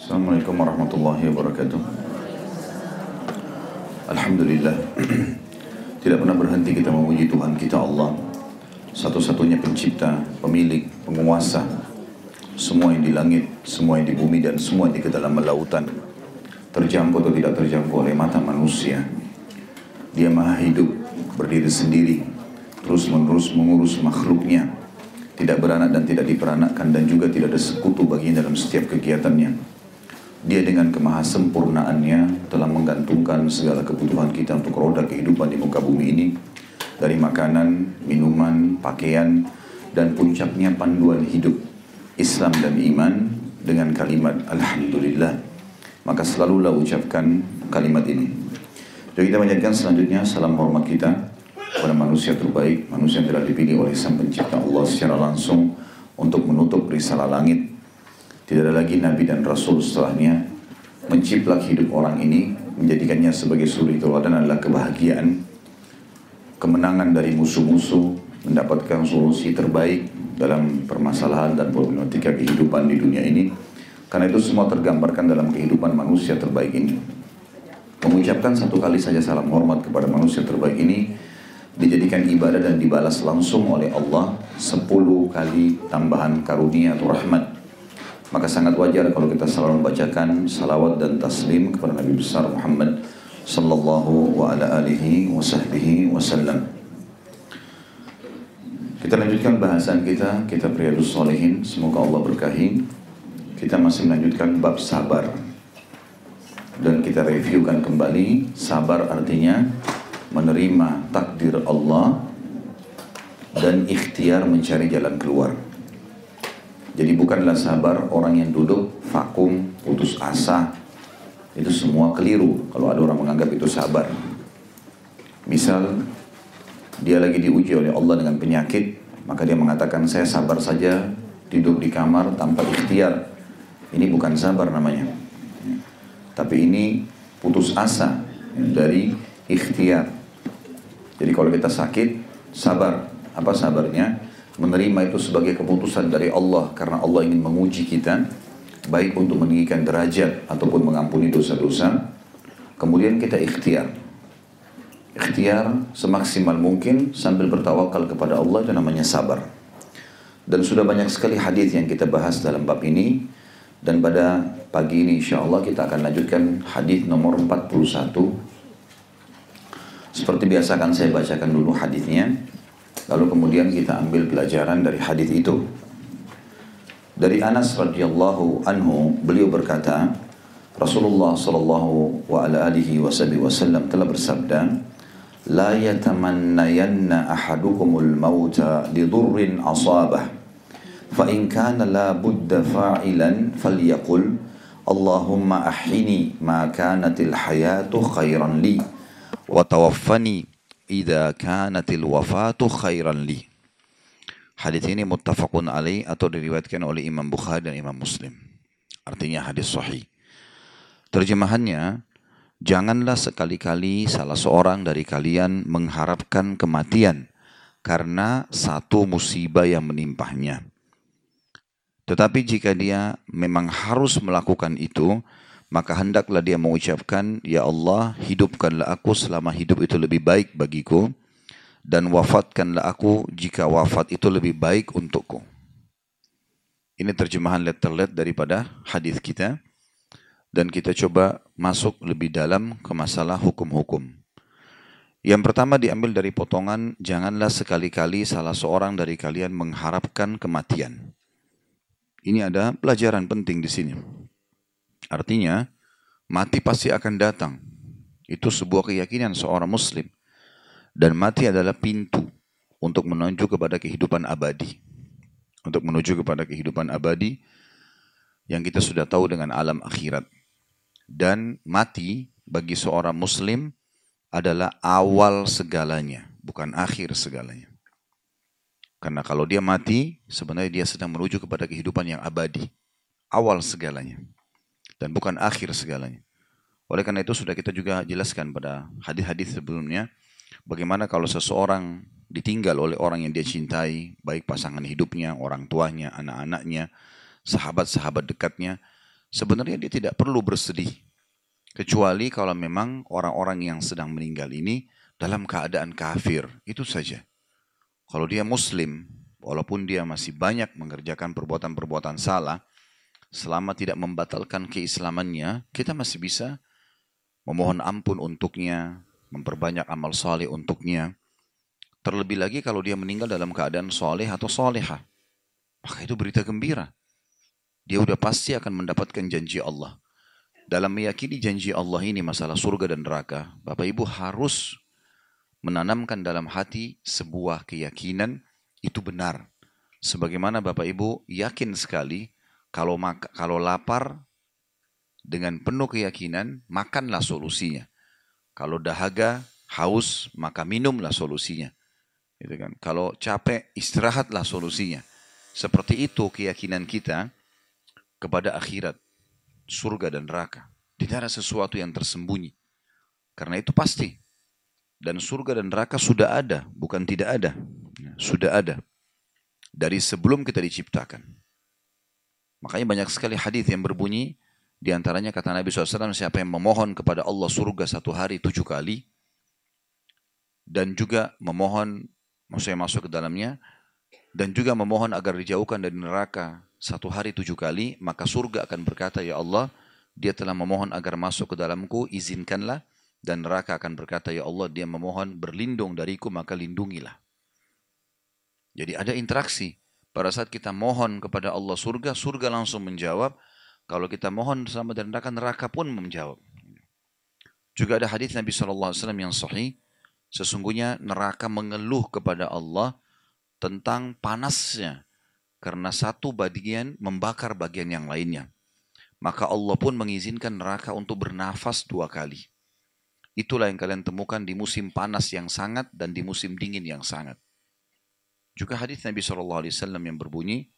Assalamualaikum warahmatullahi wabarakatuh. Alhamdulillah. Tidak pernah berhenti kita memuji Tuhan kita Allah. Satu-satunya pencipta, pemilik, penguasa. Semua yang di langit, semua yang di bumi dan semua yang di kedalaman lautan. Terjangkau atau tidak terjangkau oleh mata manusia. Dia maha hidup, berdiri sendiri, terus menerus mengurus makhluknya. Tidak beranak dan tidak diperanakkan dan juga tidak ada sekutu baginya dalam setiap kegiatannya. Dia dengan kemahasempurnaannya telah menggantungkan segala kebutuhan kita untuk roda kehidupan di muka bumi ini dari makanan, minuman, pakaian, dan puncaknya panduan hidup Islam dan iman dengan kalimat Alhamdulillah. Maka selalulah ucapkan kalimat ini. Jadi kita menjadikan selanjutnya salam hormat kita kepada manusia terbaik, manusia yang telah dipilih oleh Sang Pencipta Allah secara langsung untuk menutup risalah langit tidak ada lagi Nabi dan Rasul setelahnya menciplak hidup orang ini, menjadikannya sebagai suri teladan adalah kebahagiaan, kemenangan dari musuh-musuh, mendapatkan solusi terbaik dalam permasalahan dan problematika kehidupan di dunia ini. Karena itu semua tergambarkan dalam kehidupan manusia terbaik ini. Mengucapkan satu kali saja salam hormat kepada manusia terbaik ini dijadikan ibadah dan dibalas langsung oleh Allah sepuluh kali tambahan karunia atau rahmat maka sangat wajar kalau kita selalu membacakan salawat dan taslim kepada Nabi besar Muhammad sallallahu wa ala alihi wa sahbihi wasallam. Kita lanjutkan bahasan kita, kita Riyadus Solehin, semoga Allah berkahi. Kita masih melanjutkan bab sabar. Dan kita reviewkan kembali, sabar artinya menerima takdir Allah dan ikhtiar mencari jalan keluar. Jadi bukanlah sabar orang yang duduk vakum, putus asa. Itu semua keliru kalau ada orang menganggap itu sabar. Misal dia lagi diuji oleh Allah dengan penyakit, maka dia mengatakan saya sabar saja duduk di kamar tanpa ikhtiar. Ini bukan sabar namanya. Tapi ini putus asa dari ikhtiar. Jadi kalau kita sakit, sabar. Apa sabarnya? Menerima itu sebagai keputusan dari Allah karena Allah ingin menguji kita baik untuk meninggikan derajat ataupun mengampuni dosa-dosa. Kemudian kita ikhtiar. Ikhtiar semaksimal mungkin sambil bertawakal kepada Allah itu namanya sabar. Dan sudah banyak sekali hadis yang kita bahas dalam bab ini. Dan pada pagi ini insya Allah kita akan lanjutkan hadis nomor 41 seperti biasa akan saya bacakan dulu hadisnya Lalu kemudian kita ambil pelajaran dari hadis itu. Dari Anas radhiyallahu anhu beliau berkata, Rasulullah sallallahu wa ala alihi wasallam telah bersabda, "La yatamannayanna ahadukumul mauta lidurrin asabah." Fa in kana la budda fa'ilan falyaqul Allahumma ahini ma kanatil hayatu khairan li wa idza kanatil wafatu khairan li. Hadis ini muttafaqun alaih atau diriwayatkan oleh Imam Bukhari dan Imam Muslim. Artinya hadis sahih. Terjemahannya, janganlah sekali-kali salah seorang dari kalian mengharapkan kematian karena satu musibah yang menimpahnya. Tetapi jika dia memang harus melakukan itu, maka hendaklah dia mengucapkan, Ya Allah, hidupkanlah aku selama hidup itu lebih baik bagiku, dan wafatkanlah aku jika wafat itu lebih baik untukku. Ini terjemahan letter-let daripada hadis kita, dan kita coba masuk lebih dalam ke masalah hukum-hukum. Yang pertama diambil dari potongan, janganlah sekali-kali salah seorang dari kalian mengharapkan kematian. Ini ada pelajaran penting di sini. Artinya, mati pasti akan datang. Itu sebuah keyakinan seorang muslim. Dan mati adalah pintu untuk menuju kepada kehidupan abadi. Untuk menuju kepada kehidupan abadi yang kita sudah tahu dengan alam akhirat. Dan mati bagi seorang muslim adalah awal segalanya, bukan akhir segalanya. Karena kalau dia mati, sebenarnya dia sedang menuju kepada kehidupan yang abadi. Awal segalanya dan bukan akhir segalanya. Oleh karena itu sudah kita juga jelaskan pada hadis-hadis sebelumnya bagaimana kalau seseorang ditinggal oleh orang yang dia cintai, baik pasangan hidupnya, orang tuanya, anak-anaknya, sahabat-sahabat dekatnya, sebenarnya dia tidak perlu bersedih. Kecuali kalau memang orang-orang yang sedang meninggal ini dalam keadaan kafir, itu saja. Kalau dia muslim, walaupun dia masih banyak mengerjakan perbuatan-perbuatan salah, selama tidak membatalkan keislamannya, kita masih bisa memohon ampun untuknya, memperbanyak amal saleh untuknya. Terlebih lagi kalau dia meninggal dalam keadaan soleh atau soleha. Maka itu berita gembira. Dia udah pasti akan mendapatkan janji Allah. Dalam meyakini janji Allah ini masalah surga dan neraka, Bapak Ibu harus menanamkan dalam hati sebuah keyakinan itu benar. Sebagaimana Bapak Ibu yakin sekali kalau maka, kalau lapar dengan penuh keyakinan makanlah solusinya. Kalau dahaga, haus, maka minumlah solusinya. Gitu kan. Kalau capek, istirahatlah solusinya. Seperti itu keyakinan kita kepada akhirat, surga dan neraka. Tidak ada sesuatu yang tersembunyi. Karena itu pasti. Dan surga dan neraka sudah ada, bukan tidak ada. Sudah ada. Dari sebelum kita diciptakan. Makanya banyak sekali hadis yang berbunyi, di antaranya kata Nabi SAW, siapa yang memohon kepada Allah surga satu hari tujuh kali, dan juga memohon, maksudnya masuk ke dalamnya, dan juga memohon agar dijauhkan dari neraka satu hari tujuh kali, maka surga akan berkata, Ya Allah, dia telah memohon agar masuk ke dalamku, izinkanlah. Dan neraka akan berkata, Ya Allah, dia memohon berlindung dariku, maka lindungilah. Jadi ada interaksi. Pada saat kita mohon kepada Allah surga, surga langsung menjawab. Kalau kita mohon sama dari neraka, neraka pun menjawab. Juga ada hadis Nabi SAW yang sahih. Sesungguhnya neraka mengeluh kepada Allah tentang panasnya karena satu bagian membakar bagian yang lainnya. Maka Allah pun mengizinkan neraka untuk bernafas dua kali. Itulah yang kalian temukan di musim panas yang sangat dan di musim dingin yang sangat. Juga hadis Nabi SAW yang berbunyi,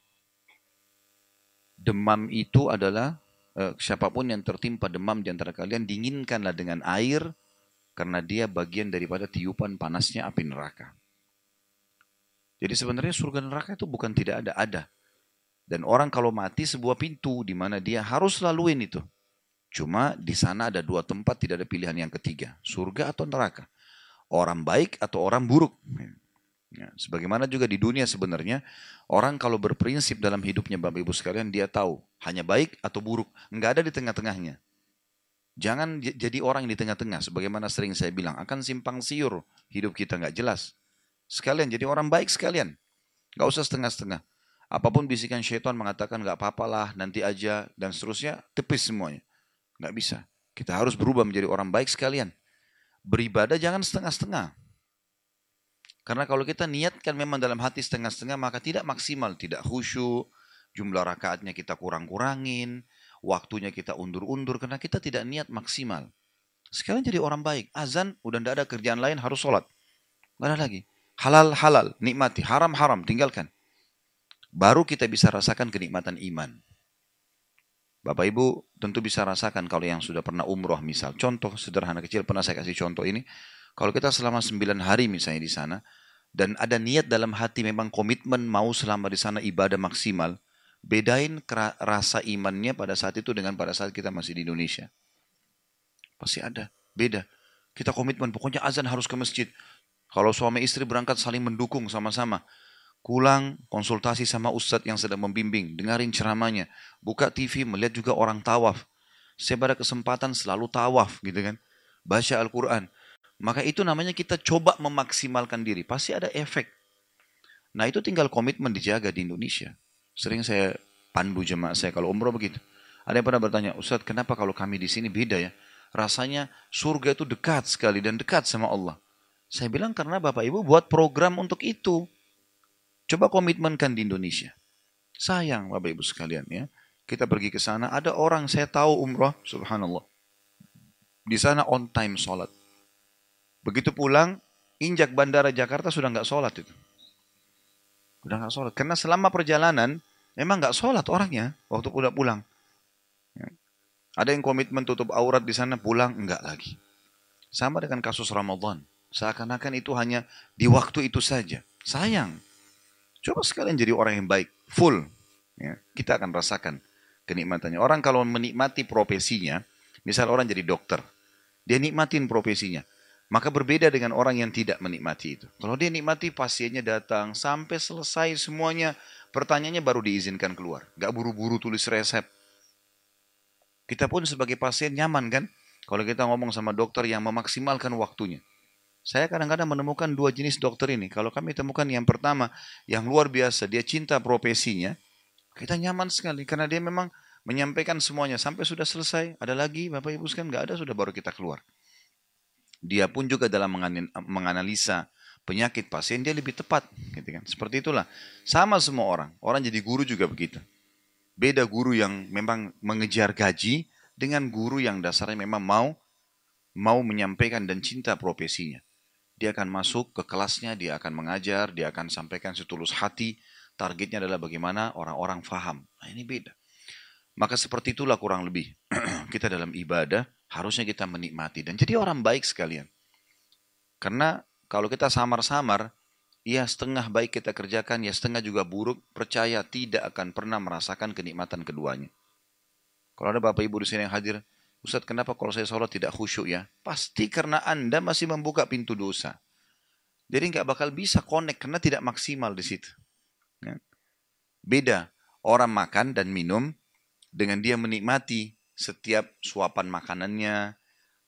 demam itu adalah eh, siapa pun yang tertimpa demam di antara kalian dinginkanlah dengan air karena dia bagian daripada tiupan panasnya api neraka. Jadi sebenarnya surga neraka itu bukan tidak ada, ada. Dan orang kalau mati sebuah pintu di mana dia harus laluin itu. Cuma di sana ada dua tempat tidak ada pilihan yang ketiga, surga atau neraka. Orang baik atau orang buruk. Ya, sebagaimana juga di dunia sebenarnya orang kalau berprinsip dalam hidupnya Bapak Ibu sekalian dia tahu hanya baik atau buruk, nggak ada di tengah-tengahnya. Jangan jadi orang di tengah-tengah, sebagaimana sering saya bilang akan simpang siur hidup kita nggak jelas. Sekalian jadi orang baik sekalian. Gak usah setengah-setengah. Apa pun bisikan syaitan mengatakan gak apa-apalah nanti aja dan seterusnya tepis semuanya. Gak bisa. Kita harus berubah menjadi orang baik sekalian. Beribadah jangan setengah-setengah. Karena kalau kita niatkan memang dalam hati setengah-setengah maka tidak maksimal, tidak khusyuk, jumlah rakaatnya kita kurang-kurangin, waktunya kita undur-undur karena kita tidak niat maksimal. Sekalian jadi orang baik, azan udah tidak ada kerjaan lain harus sholat. Gak ada lagi. Halal halal, nikmati. Haram haram, tinggalkan. Baru kita bisa rasakan kenikmatan iman. Bapak Ibu tentu bisa rasakan kalau yang sudah pernah umroh misal. Contoh sederhana kecil pernah saya kasih contoh ini. Kalau kita selama 9 hari misalnya di sana. Dan ada niat dalam hati memang komitmen mau selama di sana ibadah maksimal. Bedain rasa imannya pada saat itu dengan pada saat kita masih di Indonesia. Pasti ada. Beda. Kita komitmen, pokoknya azan harus ke masjid. Kalau suami istri berangkat saling mendukung sama-sama. Pulang konsultasi sama ustadz yang sedang membimbing, dengarin ceramahnya, buka TV melihat juga orang tawaf. Saya pada kesempatan selalu tawaf gitu kan. Baca Al-Quran. Maka itu namanya kita coba memaksimalkan diri. Pasti ada efek. Nah itu tinggal komitmen dijaga di Indonesia. Sering saya pandu jemaah saya kalau umroh begitu. Ada yang pernah bertanya, Ustadz kenapa kalau kami di sini beda ya? Rasanya surga itu dekat sekali dan dekat sama Allah. Saya bilang karena Bapak Ibu buat program untuk itu. Coba komitmenkan di Indonesia. Sayang Bapak Ibu sekalian ya. Kita pergi ke sana, ada orang saya tahu umrah, subhanallah. Di sana on time sholat. Begitu pulang, injak bandara Jakarta sudah nggak sholat itu. Sudah nggak sholat. Karena selama perjalanan, memang nggak sholat orangnya waktu udah pulang. Ya. Ada yang komitmen tutup aurat di sana, pulang enggak lagi. Sama dengan kasus Ramadan. Seakan-akan itu hanya di waktu itu saja. Sayang. Coba sekalian jadi orang yang baik, full. Ya, kita akan rasakan kenikmatannya. Orang kalau menikmati profesinya, misal orang jadi dokter, dia nikmatin profesinya. Maka berbeda dengan orang yang tidak menikmati itu. Kalau dia nikmati pasiennya datang sampai selesai semuanya, pertanyaannya baru diizinkan keluar. Gak buru-buru tulis resep. Kita pun sebagai pasien nyaman kan? Kalau kita ngomong sama dokter yang memaksimalkan waktunya. Saya kadang-kadang menemukan dua jenis dokter ini. Kalau kami temukan yang pertama, yang luar biasa, dia cinta profesinya, kita nyaman sekali. Karena dia memang menyampaikan semuanya. Sampai sudah selesai, ada lagi, Bapak Ibu sekalian, nggak ada, sudah baru kita keluar. Dia pun juga dalam menganalisa penyakit pasien dia lebih tepat, gitu kan. Seperti itulah. Sama semua orang. Orang jadi guru juga begitu. Beda guru yang memang mengejar gaji dengan guru yang dasarnya memang mau mau menyampaikan dan cinta profesinya. Dia akan masuk ke kelasnya, dia akan mengajar, dia akan sampaikan setulus hati. Targetnya adalah bagaimana orang-orang faham. Nah ini beda. Maka seperti itulah kurang lebih kita dalam ibadah harusnya kita menikmati dan jadi orang baik sekalian. Karena kalau kita samar-samar, ya setengah baik kita kerjakan, ya setengah juga buruk, percaya tidak akan pernah merasakan kenikmatan keduanya. Kalau ada Bapak Ibu di sini yang hadir, Ustaz kenapa kalau saya sholat tidak khusyuk ya? Pasti karena Anda masih membuka pintu dosa. Jadi nggak bakal bisa connect karena tidak maksimal di situ. Ya. Beda orang makan dan minum dengan dia menikmati setiap suapan makanannya,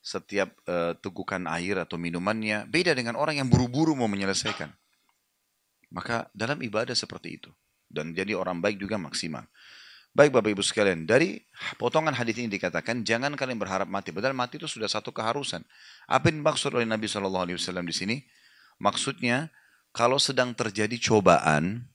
setiap uh, tegukan air atau minumannya, beda dengan orang yang buru-buru mau menyelesaikan. Maka dalam ibadah seperti itu. Dan jadi orang baik juga maksimal. Baik Bapak Ibu sekalian, dari potongan hadis ini dikatakan jangan kalian berharap mati. Padahal mati itu sudah satu keharusan. Apa yang dimaksud oleh Nabi Wasallam di sini? Maksudnya kalau sedang terjadi cobaan,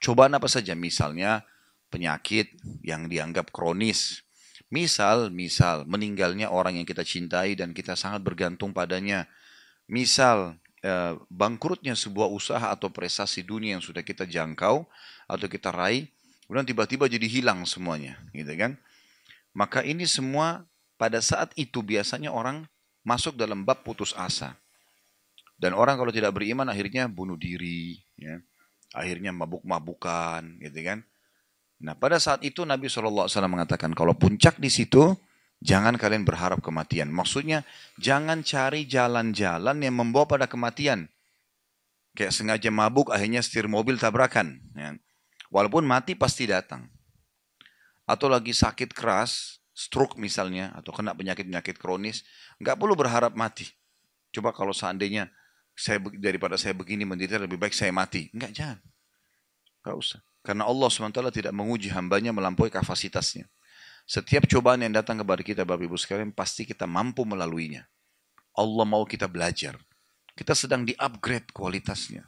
cobaan apa saja? Misalnya penyakit yang dianggap kronis. Misal, misal meninggalnya orang yang kita cintai dan kita sangat bergantung padanya. Misal eh, bangkrutnya sebuah usaha atau prestasi dunia yang sudah kita jangkau atau kita raih, kemudian tiba-tiba jadi hilang semuanya, gitu kan? Maka ini semua pada saat itu biasanya orang masuk dalam bab putus asa. Dan orang kalau tidak beriman akhirnya bunuh diri, ya. akhirnya mabuk-mabukan, gitu kan? Nah pada saat itu Nabi SAW mengatakan kalau puncak di situ jangan kalian berharap kematian. Maksudnya jangan cari jalan-jalan yang membawa pada kematian. Kayak sengaja mabuk akhirnya setir mobil tabrakan. Ya. Walaupun mati pasti datang. Atau lagi sakit keras, stroke misalnya, atau kena penyakit-penyakit kronis, nggak perlu berharap mati. Coba kalau seandainya saya daripada saya begini menderita lebih baik saya mati. Enggak, jangan. Enggak usah. Karena Allah SWT tidak menguji hambanya melampaui kapasitasnya. Setiap cobaan yang datang kepada kita Bapak Ibu sekalian pasti kita mampu melaluinya. Allah mau kita belajar. Kita sedang di-upgrade kualitasnya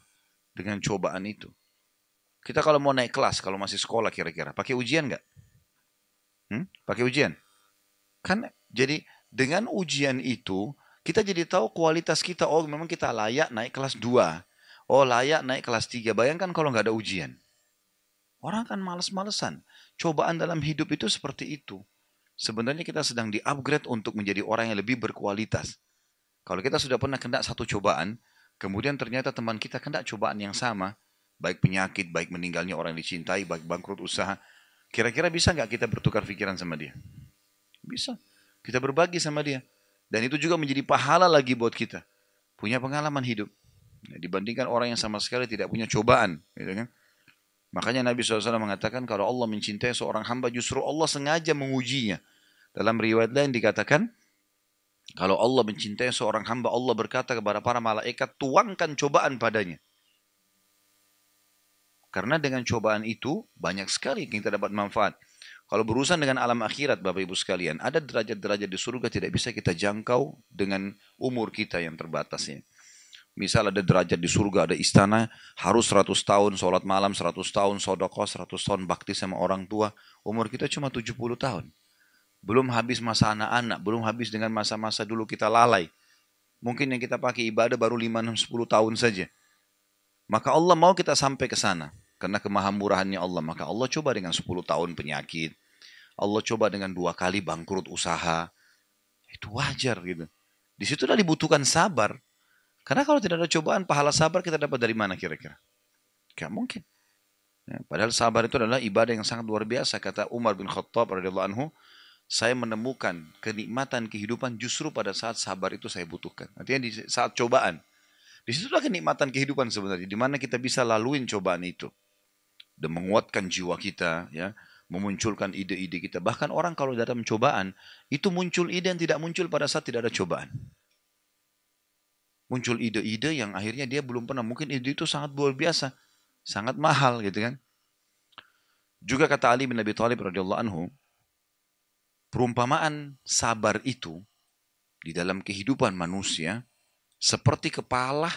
dengan cobaan itu. Kita kalau mau naik kelas, kalau masih sekolah kira-kira, pakai ujian nggak? Hmm? Pakai ujian? Kan jadi dengan ujian itu, kita jadi tahu kualitas kita. Oh memang kita layak naik kelas 2. Oh layak naik kelas 3. Bayangkan kalau nggak ada ujian. Orang akan males-malesan. Cobaan dalam hidup itu seperti itu. Sebenarnya kita sedang di-upgrade untuk menjadi orang yang lebih berkualitas. Kalau kita sudah pernah kena satu cobaan, kemudian ternyata teman kita kena cobaan yang sama, baik penyakit, baik meninggalnya orang yang dicintai, baik bangkrut usaha, kira-kira bisa nggak kita bertukar pikiran sama dia? Bisa. Kita berbagi sama dia. Dan itu juga menjadi pahala lagi buat kita. Punya pengalaman hidup. dibandingkan orang yang sama sekali tidak punya cobaan. Gitu kan? Makanya Nabi SAW mengatakan kalau Allah mencintai seorang hamba justru Allah sengaja mengujinya. Dalam riwayat lain dikatakan, kalau Allah mencintai seorang hamba, Allah berkata kepada para malaikat, tuangkan cobaan padanya. Karena dengan cobaan itu, banyak sekali yang kita dapat manfaat. Kalau berurusan dengan alam akhirat, Bapak Ibu sekalian, ada derajat-derajat di surga tidak bisa kita jangkau dengan umur kita yang terbatas. Misal ada derajat di surga, ada istana, harus 100 tahun sholat malam, 100 tahun sodoko, 100 tahun bakti sama orang tua. Umur kita cuma 70 tahun. Belum habis masa anak-anak, belum habis dengan masa-masa dulu kita lalai. Mungkin yang kita pakai ibadah baru 5, 6, 10 tahun saja. Maka Allah mau kita sampai ke sana. Karena kemahamurahannya Allah. Maka Allah coba dengan 10 tahun penyakit. Allah coba dengan dua kali bangkrut usaha. Itu wajar gitu. Di situ dibutuhkan sabar. Karena kalau tidak ada cobaan, pahala sabar kita dapat dari mana kira-kira? Gak mungkin. Ya, padahal sabar itu adalah ibadah yang sangat luar biasa. Kata Umar bin Khattab radhiyallahu anhu, saya menemukan kenikmatan kehidupan justru pada saat sabar itu saya butuhkan. Artinya di saat cobaan. Di situlah kenikmatan kehidupan sebenarnya, di mana kita bisa laluin cobaan itu dan menguatkan jiwa kita, ya, memunculkan ide-ide kita. Bahkan orang kalau dalam cobaan itu muncul ide yang tidak muncul pada saat tidak ada cobaan. Muncul ide-ide yang akhirnya dia belum pernah. Mungkin ide itu sangat luar biasa, sangat mahal gitu kan. Juga kata Ali bin Abi Thalib radhiyallahu anhu, perumpamaan sabar itu di dalam kehidupan manusia seperti kepala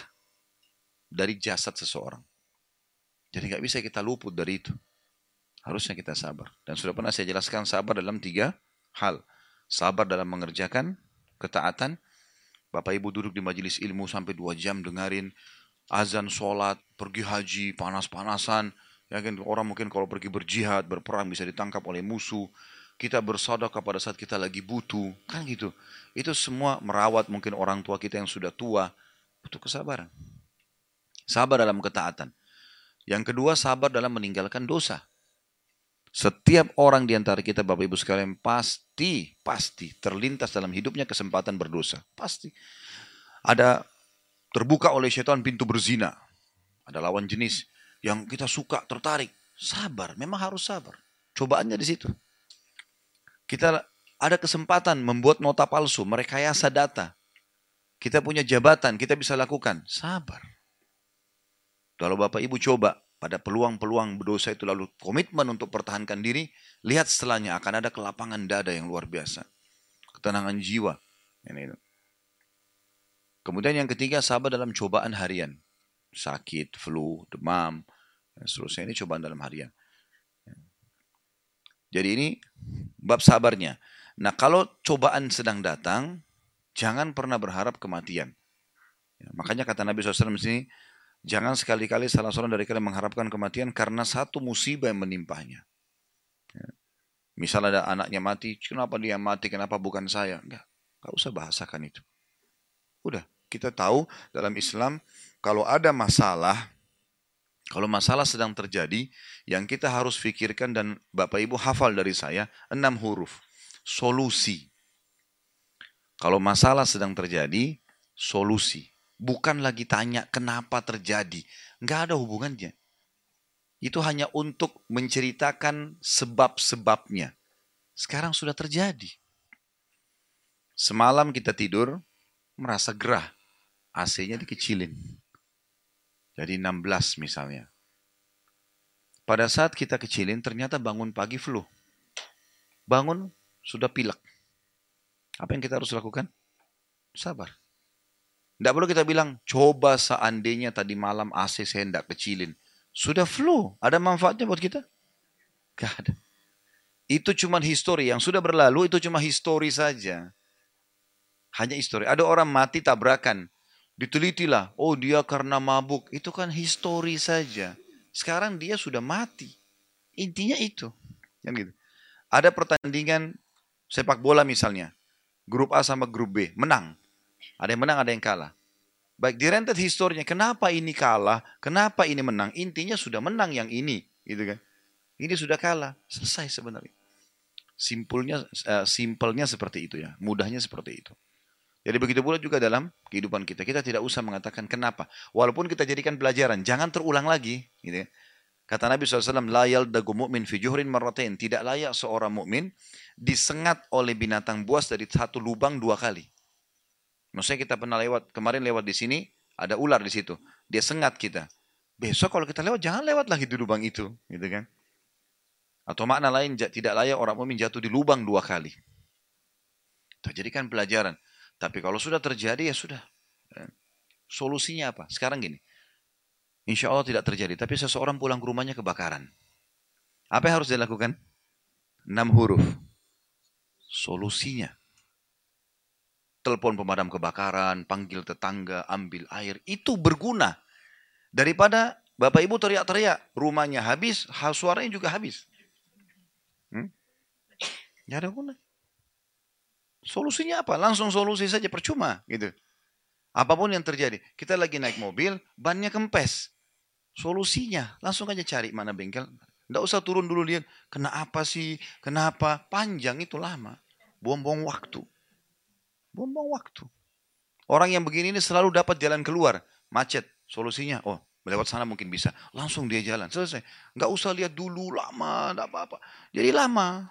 dari jasad seseorang. Jadi nggak bisa kita luput dari itu. Harusnya kita sabar. Dan sudah pernah saya jelaskan sabar dalam tiga hal. Sabar dalam mengerjakan ketaatan. Bapak Ibu duduk di majelis ilmu sampai dua jam dengarin azan, sholat, pergi haji, panas-panasan. Ya kan orang mungkin kalau pergi berjihad, berperang bisa ditangkap oleh musuh. Kita bersedekah pada saat kita lagi butuh, kan gitu. Itu semua merawat mungkin orang tua kita yang sudah tua, butuh kesabaran. Sabar dalam ketaatan. Yang kedua, sabar dalam meninggalkan dosa. Setiap orang di antara kita, Bapak Ibu sekalian, pasti, pasti terlintas dalam hidupnya kesempatan berdosa. Pasti. Ada terbuka oleh syaitan pintu berzina. Ada lawan jenis yang kita suka, tertarik. Sabar, memang harus sabar. Cobaannya di situ. Kita ada kesempatan membuat nota palsu, merekayasa data. Kita punya jabatan, kita bisa lakukan. Sabar. Kalau Bapak Ibu coba pada peluang-peluang berdosa itu lalu komitmen untuk pertahankan diri, lihat setelahnya akan ada kelapangan dada yang luar biasa. Ketenangan jiwa. Ini. Kemudian yang ketiga, sabar dalam cobaan harian. Sakit, flu, demam, dan seterusnya. Ini cobaan dalam harian. Jadi ini bab sabarnya. Nah kalau cobaan sedang datang, jangan pernah berharap kematian. Ya, makanya kata Nabi SAW di sini, jangan sekali-kali salah seorang dari kalian mengharapkan kematian karena satu musibah yang menimpahnya. Ya. Misal ada anaknya mati, kenapa dia mati, kenapa bukan saya? Enggak, enggak usah bahasakan itu. Udah, kita tahu dalam Islam kalau ada masalah, kalau masalah sedang terjadi, yang kita harus pikirkan dan Bapak Ibu hafal dari saya, enam huruf. Solusi. Kalau masalah sedang terjadi, solusi. Bukan lagi tanya kenapa terjadi. Nggak ada hubungannya. Itu hanya untuk menceritakan sebab-sebabnya. Sekarang sudah terjadi. Semalam kita tidur, merasa gerah. AC-nya dikecilin. Jadi 16 misalnya. Pada saat kita kecilin ternyata bangun pagi flu. Bangun sudah pilek. Apa yang kita harus lakukan? Sabar. Tidak perlu kita bilang, coba seandainya tadi malam AC saya tidak kecilin. Sudah flu, ada manfaatnya buat kita? Gak ada. Itu cuma histori, yang sudah berlalu itu cuma histori saja. Hanya histori. Ada orang mati tabrakan, Ditelitilah, oh dia karena mabuk. Itu kan histori saja. Sekarang dia sudah mati. Intinya itu. Kan gitu. Ada pertandingan sepak bola misalnya. Grup A sama grup B. Menang. Ada yang menang, ada yang kalah. Baik di rentet historinya, kenapa ini kalah, kenapa ini menang. Intinya sudah menang yang ini. gitu kan. Ini sudah kalah. Selesai sebenarnya. Simpulnya, uh, simpelnya seperti itu ya. Mudahnya seperti itu. Jadi begitu pula juga dalam kehidupan kita. Kita tidak usah mengatakan kenapa. Walaupun kita jadikan pelajaran, jangan terulang lagi. Gitu ya. Kata Nabi SAW, La yaldagu mu'min fi juhrin marratain. Tidak layak seorang mukmin disengat oleh binatang buas dari satu lubang dua kali. Maksudnya kita pernah lewat, kemarin lewat di sini, ada ular di situ. Dia sengat kita. Besok kalau kita lewat, jangan lewat lagi di lubang itu. Gitu kan. Atau makna lain, tidak layak orang mukmin jatuh di lubang dua kali. Terjadikan pelajaran. Tapi kalau sudah terjadi ya sudah. Ya. Solusinya apa? Sekarang gini. Insya Allah tidak terjadi. Tapi seseorang pulang ke rumahnya kebakaran. Apa yang harus dilakukan? Enam huruf. Solusinya. Telepon pemadam kebakaran, panggil tetangga, ambil air. Itu berguna. Daripada Bapak Ibu teriak-teriak, rumahnya habis, suaranya juga habis. Hmm? Gak ada guna. Solusinya apa? Langsung solusi saja percuma gitu. Apa pun yang terjadi. Kita lagi naik mobil, bannya kempes. Solusinya, langsung aja cari mana bengkel. Tidak usah turun dulu lihat, kenapa sih, kenapa. Panjang itu lama. Buang-buang waktu. Buang-buang waktu. Orang yang begini ini selalu dapat jalan keluar. Macet, solusinya, oh lewat sana mungkin bisa. Langsung dia jalan, selesai. Nggak usah lihat dulu, lama, tidak apa-apa. Jadi lama.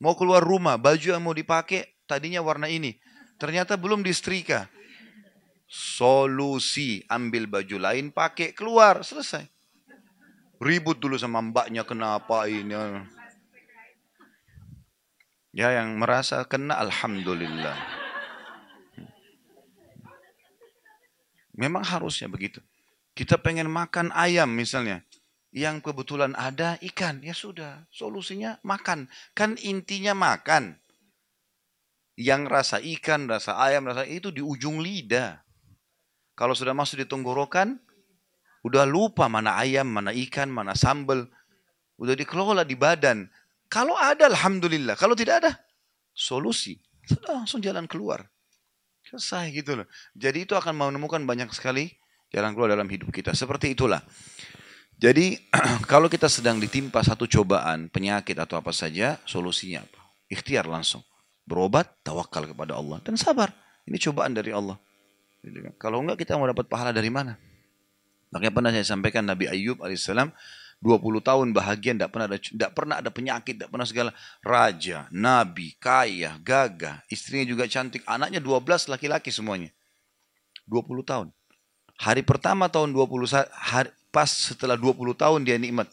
Mau keluar rumah, baju yang mau dipakai tadinya warna ini. Ternyata belum disetrika. Solusi, ambil baju lain, pakai, keluar, selesai. Ribut dulu sama mbaknya, kenapa ini. Ya yang merasa kena, Alhamdulillah. Memang harusnya begitu. Kita pengen makan ayam misalnya. Yang kebetulan ada ikan, ya sudah. Solusinya makan. Kan intinya makan. Yang rasa ikan, rasa ayam, rasa itu di ujung lidah. Kalau sudah masuk di tenggorokan, udah lupa mana ayam, mana ikan, mana sambal. Udah dikelola di badan. Kalau ada, Alhamdulillah. Kalau tidak ada, solusi. Sudah langsung jalan keluar. Selesai gitu loh. Jadi itu akan menemukan banyak sekali jalan keluar dalam hidup kita. Seperti itulah. Jadi kalau kita sedang ditimpa satu cobaan, penyakit atau apa saja, solusinya apa? Ikhtiar langsung. Berobat, tawakal kepada Allah. Dan sabar. Ini cobaan dari Allah. Gitu kan. Kalau enggak kita mau dapat pahala dari mana? Makanya pernah saya sampaikan Nabi Ayub alaihissalam 20 tahun bahagia, tidak pernah ada tidak pernah ada penyakit, tidak pernah segala raja, nabi, kaya, gagah, istrinya juga cantik, anaknya 12 laki-laki semuanya. 20 tahun. Hari pertama tahun 20 hari, pas setelah 20 tahun dia nikmat.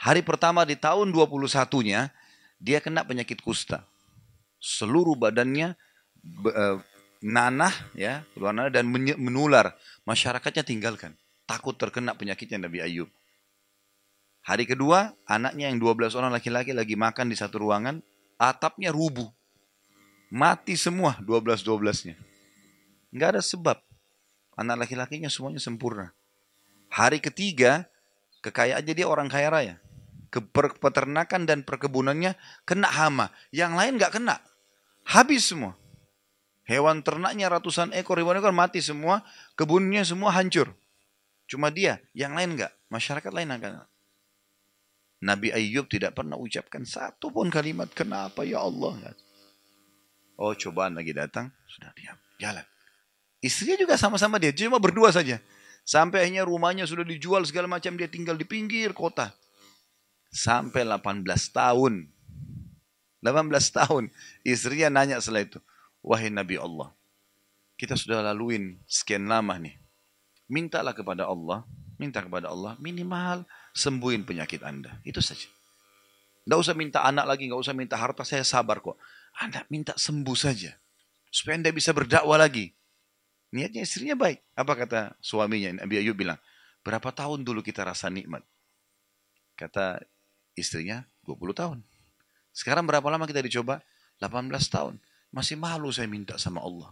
Hari pertama di tahun 21-nya dia kena penyakit kusta. Seluruh badannya eh, nanah ya, keluar nanah dan menular. Masyarakatnya tinggalkan. Takut terkena penyakitnya Nabi Ayub. Hari kedua, anaknya yang 12 orang laki-laki lagi makan di satu ruangan, atapnya rubuh. Mati semua 12-12-nya. Enggak ada sebab. Anak laki-lakinya semuanya sempurna. Hari ketiga, kekayaannya dia orang kaya raya. Peternakan dan perkebunannya kena hama. Yang lain nggak kena. Habis semua. Hewan ternaknya ratusan ekor, ribuan ekor mati semua, kebunnya semua hancur. Cuma dia, yang lain enggak. Masyarakat lain akan. Nabi Ayub tidak pernah ucapkan satu pun kalimat, kenapa ya Allah. Oh cobaan lagi datang, sudah diam, jalan. Istrinya juga sama-sama dia, cuma berdua saja. Sampai akhirnya rumahnya sudah dijual segala macam, dia tinggal di pinggir kota. Sampai 18 tahun. 18 tahun. Istrinya nanya setelah itu. Wahai Nabi Allah, kita sudah laluin sekian lama nih. Mintalah kepada Allah, minta kepada Allah minimal sembuhin penyakit Anda. Itu saja. Tidak usah minta anak lagi, nggak usah minta harta, saya sabar kok. Anda minta sembuh saja. Supaya Anda bisa berdakwah lagi. Niatnya istrinya baik. Apa kata suaminya? Nabi Ayub bilang, berapa tahun dulu kita rasa nikmat? Kata istrinya, 20 tahun. Sekarang berapa lama kita dicoba? 18 tahun. Masih malu saya minta sama Allah.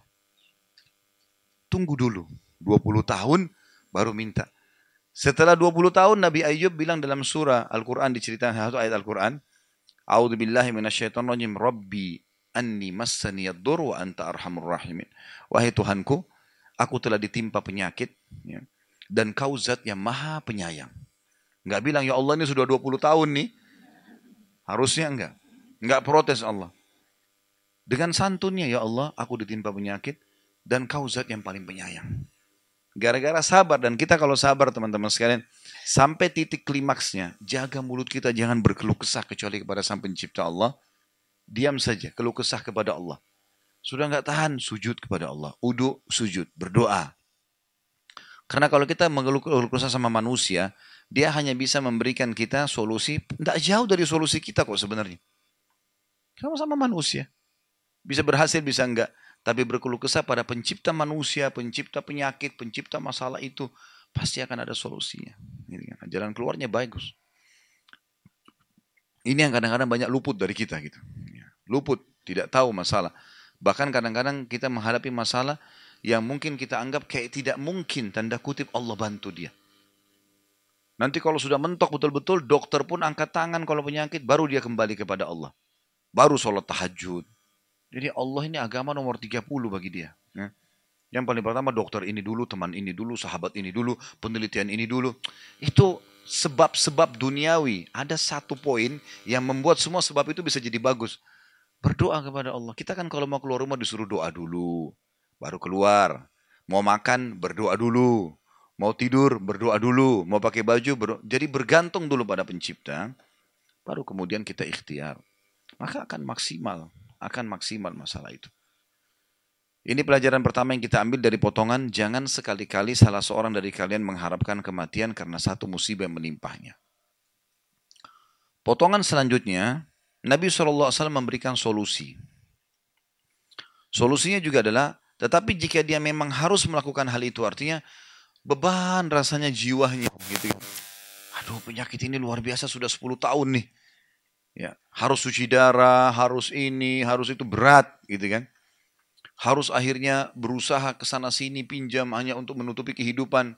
Tunggu dulu. 20 tahun baru minta. Setelah 20 tahun Nabi Ayub bilang dalam surah Al-Quran diceritakan satu ayat Al-Quran. A'udhu billahi. Rabbi anni massani yadur wa anta arhamur rahimin. Wahai Tuhanku, aku telah ditimpa penyakit. Ya, dan kau zat yang maha penyayang. Enggak bilang, ya Allah ini sudah 20 tahun nih. Harusnya enggak. Enggak protes Allah. Dengan santunnya, ya Allah, aku ditimpa penyakit dan kau zat yang paling penyayang. Gara-gara sabar dan kita kalau sabar teman-teman sekalian, sampai titik klimaksnya, jaga mulut kita jangan berkeluh kesah kecuali kepada sang pencipta Allah. Diam saja, keluh kesah kepada Allah. Sudah nggak tahan, sujud kepada Allah. Udu, sujud, berdoa. Karena kalau kita mengeluh kesah sama manusia, dia hanya bisa memberikan kita solusi, tidak jauh dari solusi kita kok sebenarnya. Sama-sama manusia. Bisa berhasil, bisa enggak. Tapi berkeluh kesah pada pencipta manusia, pencipta penyakit, pencipta masalah itu. Pasti akan ada solusinya. Kan. Jalan keluarnya bagus. Ini yang kadang-kadang banyak luput dari kita gitu. Ya, luput, tidak tahu masalah. Bahkan kadang-kadang kita menghadapi masalah yang mungkin kita anggap kayak tidak mungkin tanda kutip Allah bantu dia. Nanti kalau sudah mentok betul-betul dokter pun angkat tangan kalau penyakit baru dia kembali kepada Allah. Baru sholat tahajud, jadi Allah ini agama nomor 30 bagi dia. Ya. Yang paling pertama dokter ini dulu, teman ini dulu, sahabat ini dulu, penelitian ini dulu. Itu sebab-sebab duniawi. Ada satu poin yang membuat semua sebab itu bisa jadi bagus. Berdoa kepada Allah. Kita kan kalau mau keluar rumah disuruh doa dulu. Baru keluar. Mau makan, berdoa dulu. Mau tidur, berdoa dulu. Mau pakai baju, berdoa. Jadi bergantung dulu pada pencipta. Baru kemudian kita ikhtiar. Maka akan maksimal. Akan maksimal masalah itu. Ini pelajaran pertama yang kita ambil dari potongan, jangan sekali-kali salah seorang dari kalian mengharapkan kematian karena satu musibah yang menimpahnya. Potongan selanjutnya, Nabi SAW memberikan solusi. Solusinya juga adalah, tetapi jika dia memang harus melakukan hal itu, artinya beban rasanya jiwanya. Gitu. Aduh penyakit ini luar biasa sudah 10 tahun nih. Ya, harus cuci darah, harus ini, harus itu berat gitu kan harus akhirnya berusaha ke sana sini pinjam hanya untuk menutupi kehidupan.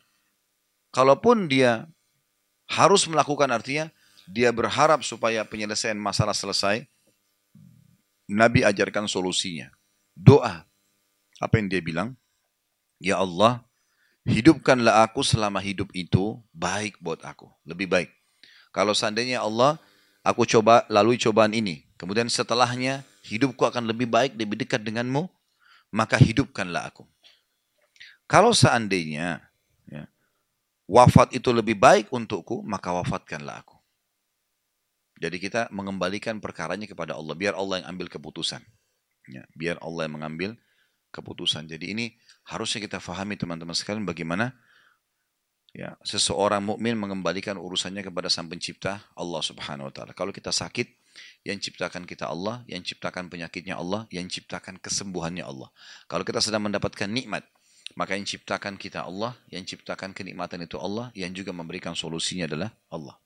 Kalaupun dia harus melakukan artinya dia berharap supaya penyelesaian masalah selesai, Nabi ajarkan solusinya. Doa. Apa yang dia bilang? Ya Allah, hidupkanlah aku selama hidup itu baik buat aku. Lebih baik. Kalau seandainya Allah, aku coba lalui cobaan ini. Kemudian setelahnya hidupku akan lebih baik, lebih dekat denganmu maka hidupkanlah aku. Kalau seandainya ya, wafat itu lebih baik untukku, maka wafatkanlah aku. Jadi kita mengembalikan perkaranya kepada Allah, biar Allah yang ambil keputusan. Ya, biar Allah yang mengambil keputusan. Jadi ini harusnya kita fahami teman-teman sekalian bagaimana ya seseorang mukmin mengembalikan urusannya kepada Sang Pencipta Allah Subhanahu wa taala. Kalau kita sakit, yang ciptakan kita Allah, yang ciptakan penyakitnya Allah, yang ciptakan kesembuhannya Allah. Kalau kita sedang mendapatkan nikmat, maka yang ciptakan kita Allah, yang ciptakan kenikmatan itu Allah, yang juga memberikan solusinya adalah Allah.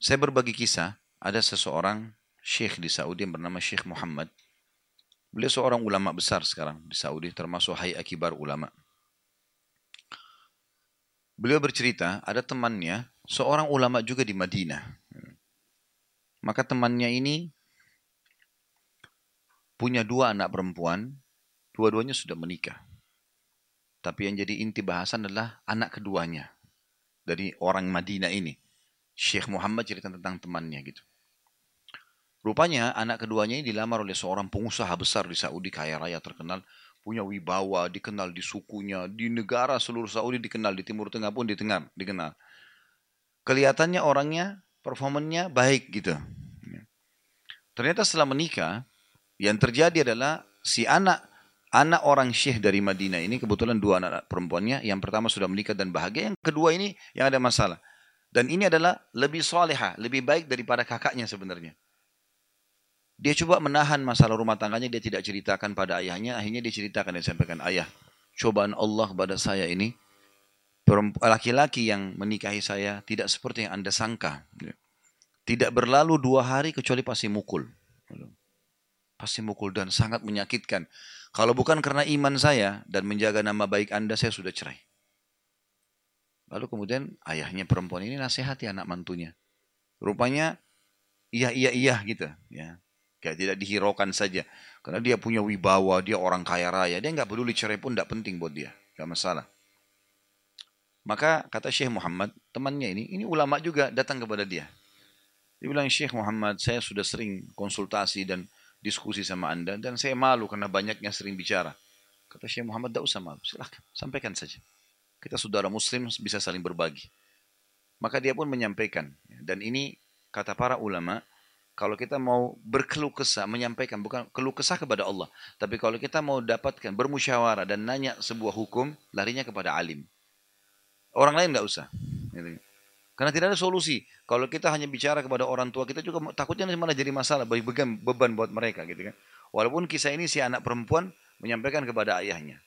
Saya berbagi kisah, ada seseorang syekh di Saudi yang bernama Syekh Muhammad. Beliau seorang ulama besar sekarang di Saudi, termasuk Hai Akibar Ulama. Beliau bercerita, ada temannya, seorang ulama juga di Madinah. Maka temannya ini punya dua anak perempuan, dua-duanya sudah menikah. Tapi yang jadi inti bahasan adalah anak keduanya dari orang Madinah ini. Syekh Muhammad cerita tentang temannya gitu. Rupanya anak keduanya ini dilamar oleh seorang pengusaha besar di Saudi kaya raya terkenal, punya wibawa, dikenal di sukunya, di negara seluruh Saudi dikenal, di Timur Tengah pun dikenal. dikenal. Kelihatannya orangnya performanya baik gitu. Ternyata setelah menikah, yang terjadi adalah si anak anak orang syekh dari Madinah ini kebetulan dua anak perempuannya, yang pertama sudah menikah dan bahagia, yang kedua ini yang ada masalah. Dan ini adalah lebih soleha, lebih baik daripada kakaknya sebenarnya. Dia coba menahan masalah rumah tangganya, dia tidak ceritakan pada ayahnya, akhirnya dia ceritakan dan sampaikan, ayah, cobaan Allah kepada saya ini, laki-laki yang menikahi saya tidak seperti yang Anda sangka. Tidak berlalu dua hari kecuali pasti mukul. Pasti mukul dan sangat menyakitkan. Kalau bukan karena iman saya dan menjaga nama baik Anda, saya sudah cerai. Lalu kemudian ayahnya perempuan ini nasihati anak mantunya. Rupanya iya iya iya gitu ya. Kayak tidak dihiraukan saja. Karena dia punya wibawa, dia orang kaya raya. Dia nggak peduli cerai pun tidak penting buat dia. Gak masalah. Maka kata Syekh Muhammad, temannya ini, ini ulama juga datang kepada dia. Dia bilang, Syekh Muhammad, saya sudah sering konsultasi dan diskusi sama anda, dan saya malu karena banyaknya sering bicara. Kata Syekh Muhammad, tidak usah malu, silahkan, sampaikan saja. Kita saudara muslim bisa saling berbagi. Maka dia pun menyampaikan. Dan ini kata para ulama, kalau kita mau berkeluh kesah, menyampaikan, bukan keluh kesah kepada Allah. Tapi kalau kita mau dapatkan, bermusyawarah dan nanya sebuah hukum, larinya kepada alim. Orang lain nggak usah. Gitu. Karena tidak ada solusi. Kalau kita hanya bicara kepada orang tua kita juga takutnya malah jadi masalah, beban, beban buat mereka gitu kan. Walaupun kisah ini si anak perempuan menyampaikan kepada ayahnya.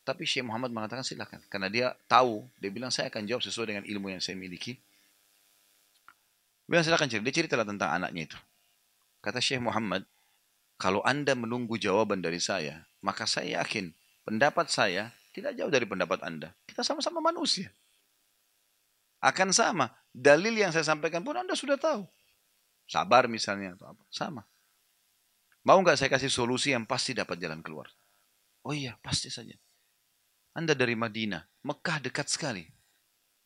Tapi Syekh Muhammad mengatakan silakan. Karena dia tahu, dia bilang saya akan jawab sesuai dengan ilmu yang saya miliki. Bilang silakan cerita. Dia ceritalah tentang anaknya itu. Kata Syekh Muhammad, kalau anda menunggu jawaban dari saya, maka saya yakin pendapat saya tidak jauh dari pendapat Anda. Kita sama-sama manusia. Akan sama. Dalil yang saya sampaikan pun Anda sudah tahu. Sabar misalnya atau apa. Sama. Mau nggak saya kasih solusi yang pasti dapat jalan keluar? Oh iya, pasti saja. Anda dari Madinah, Mekah dekat sekali.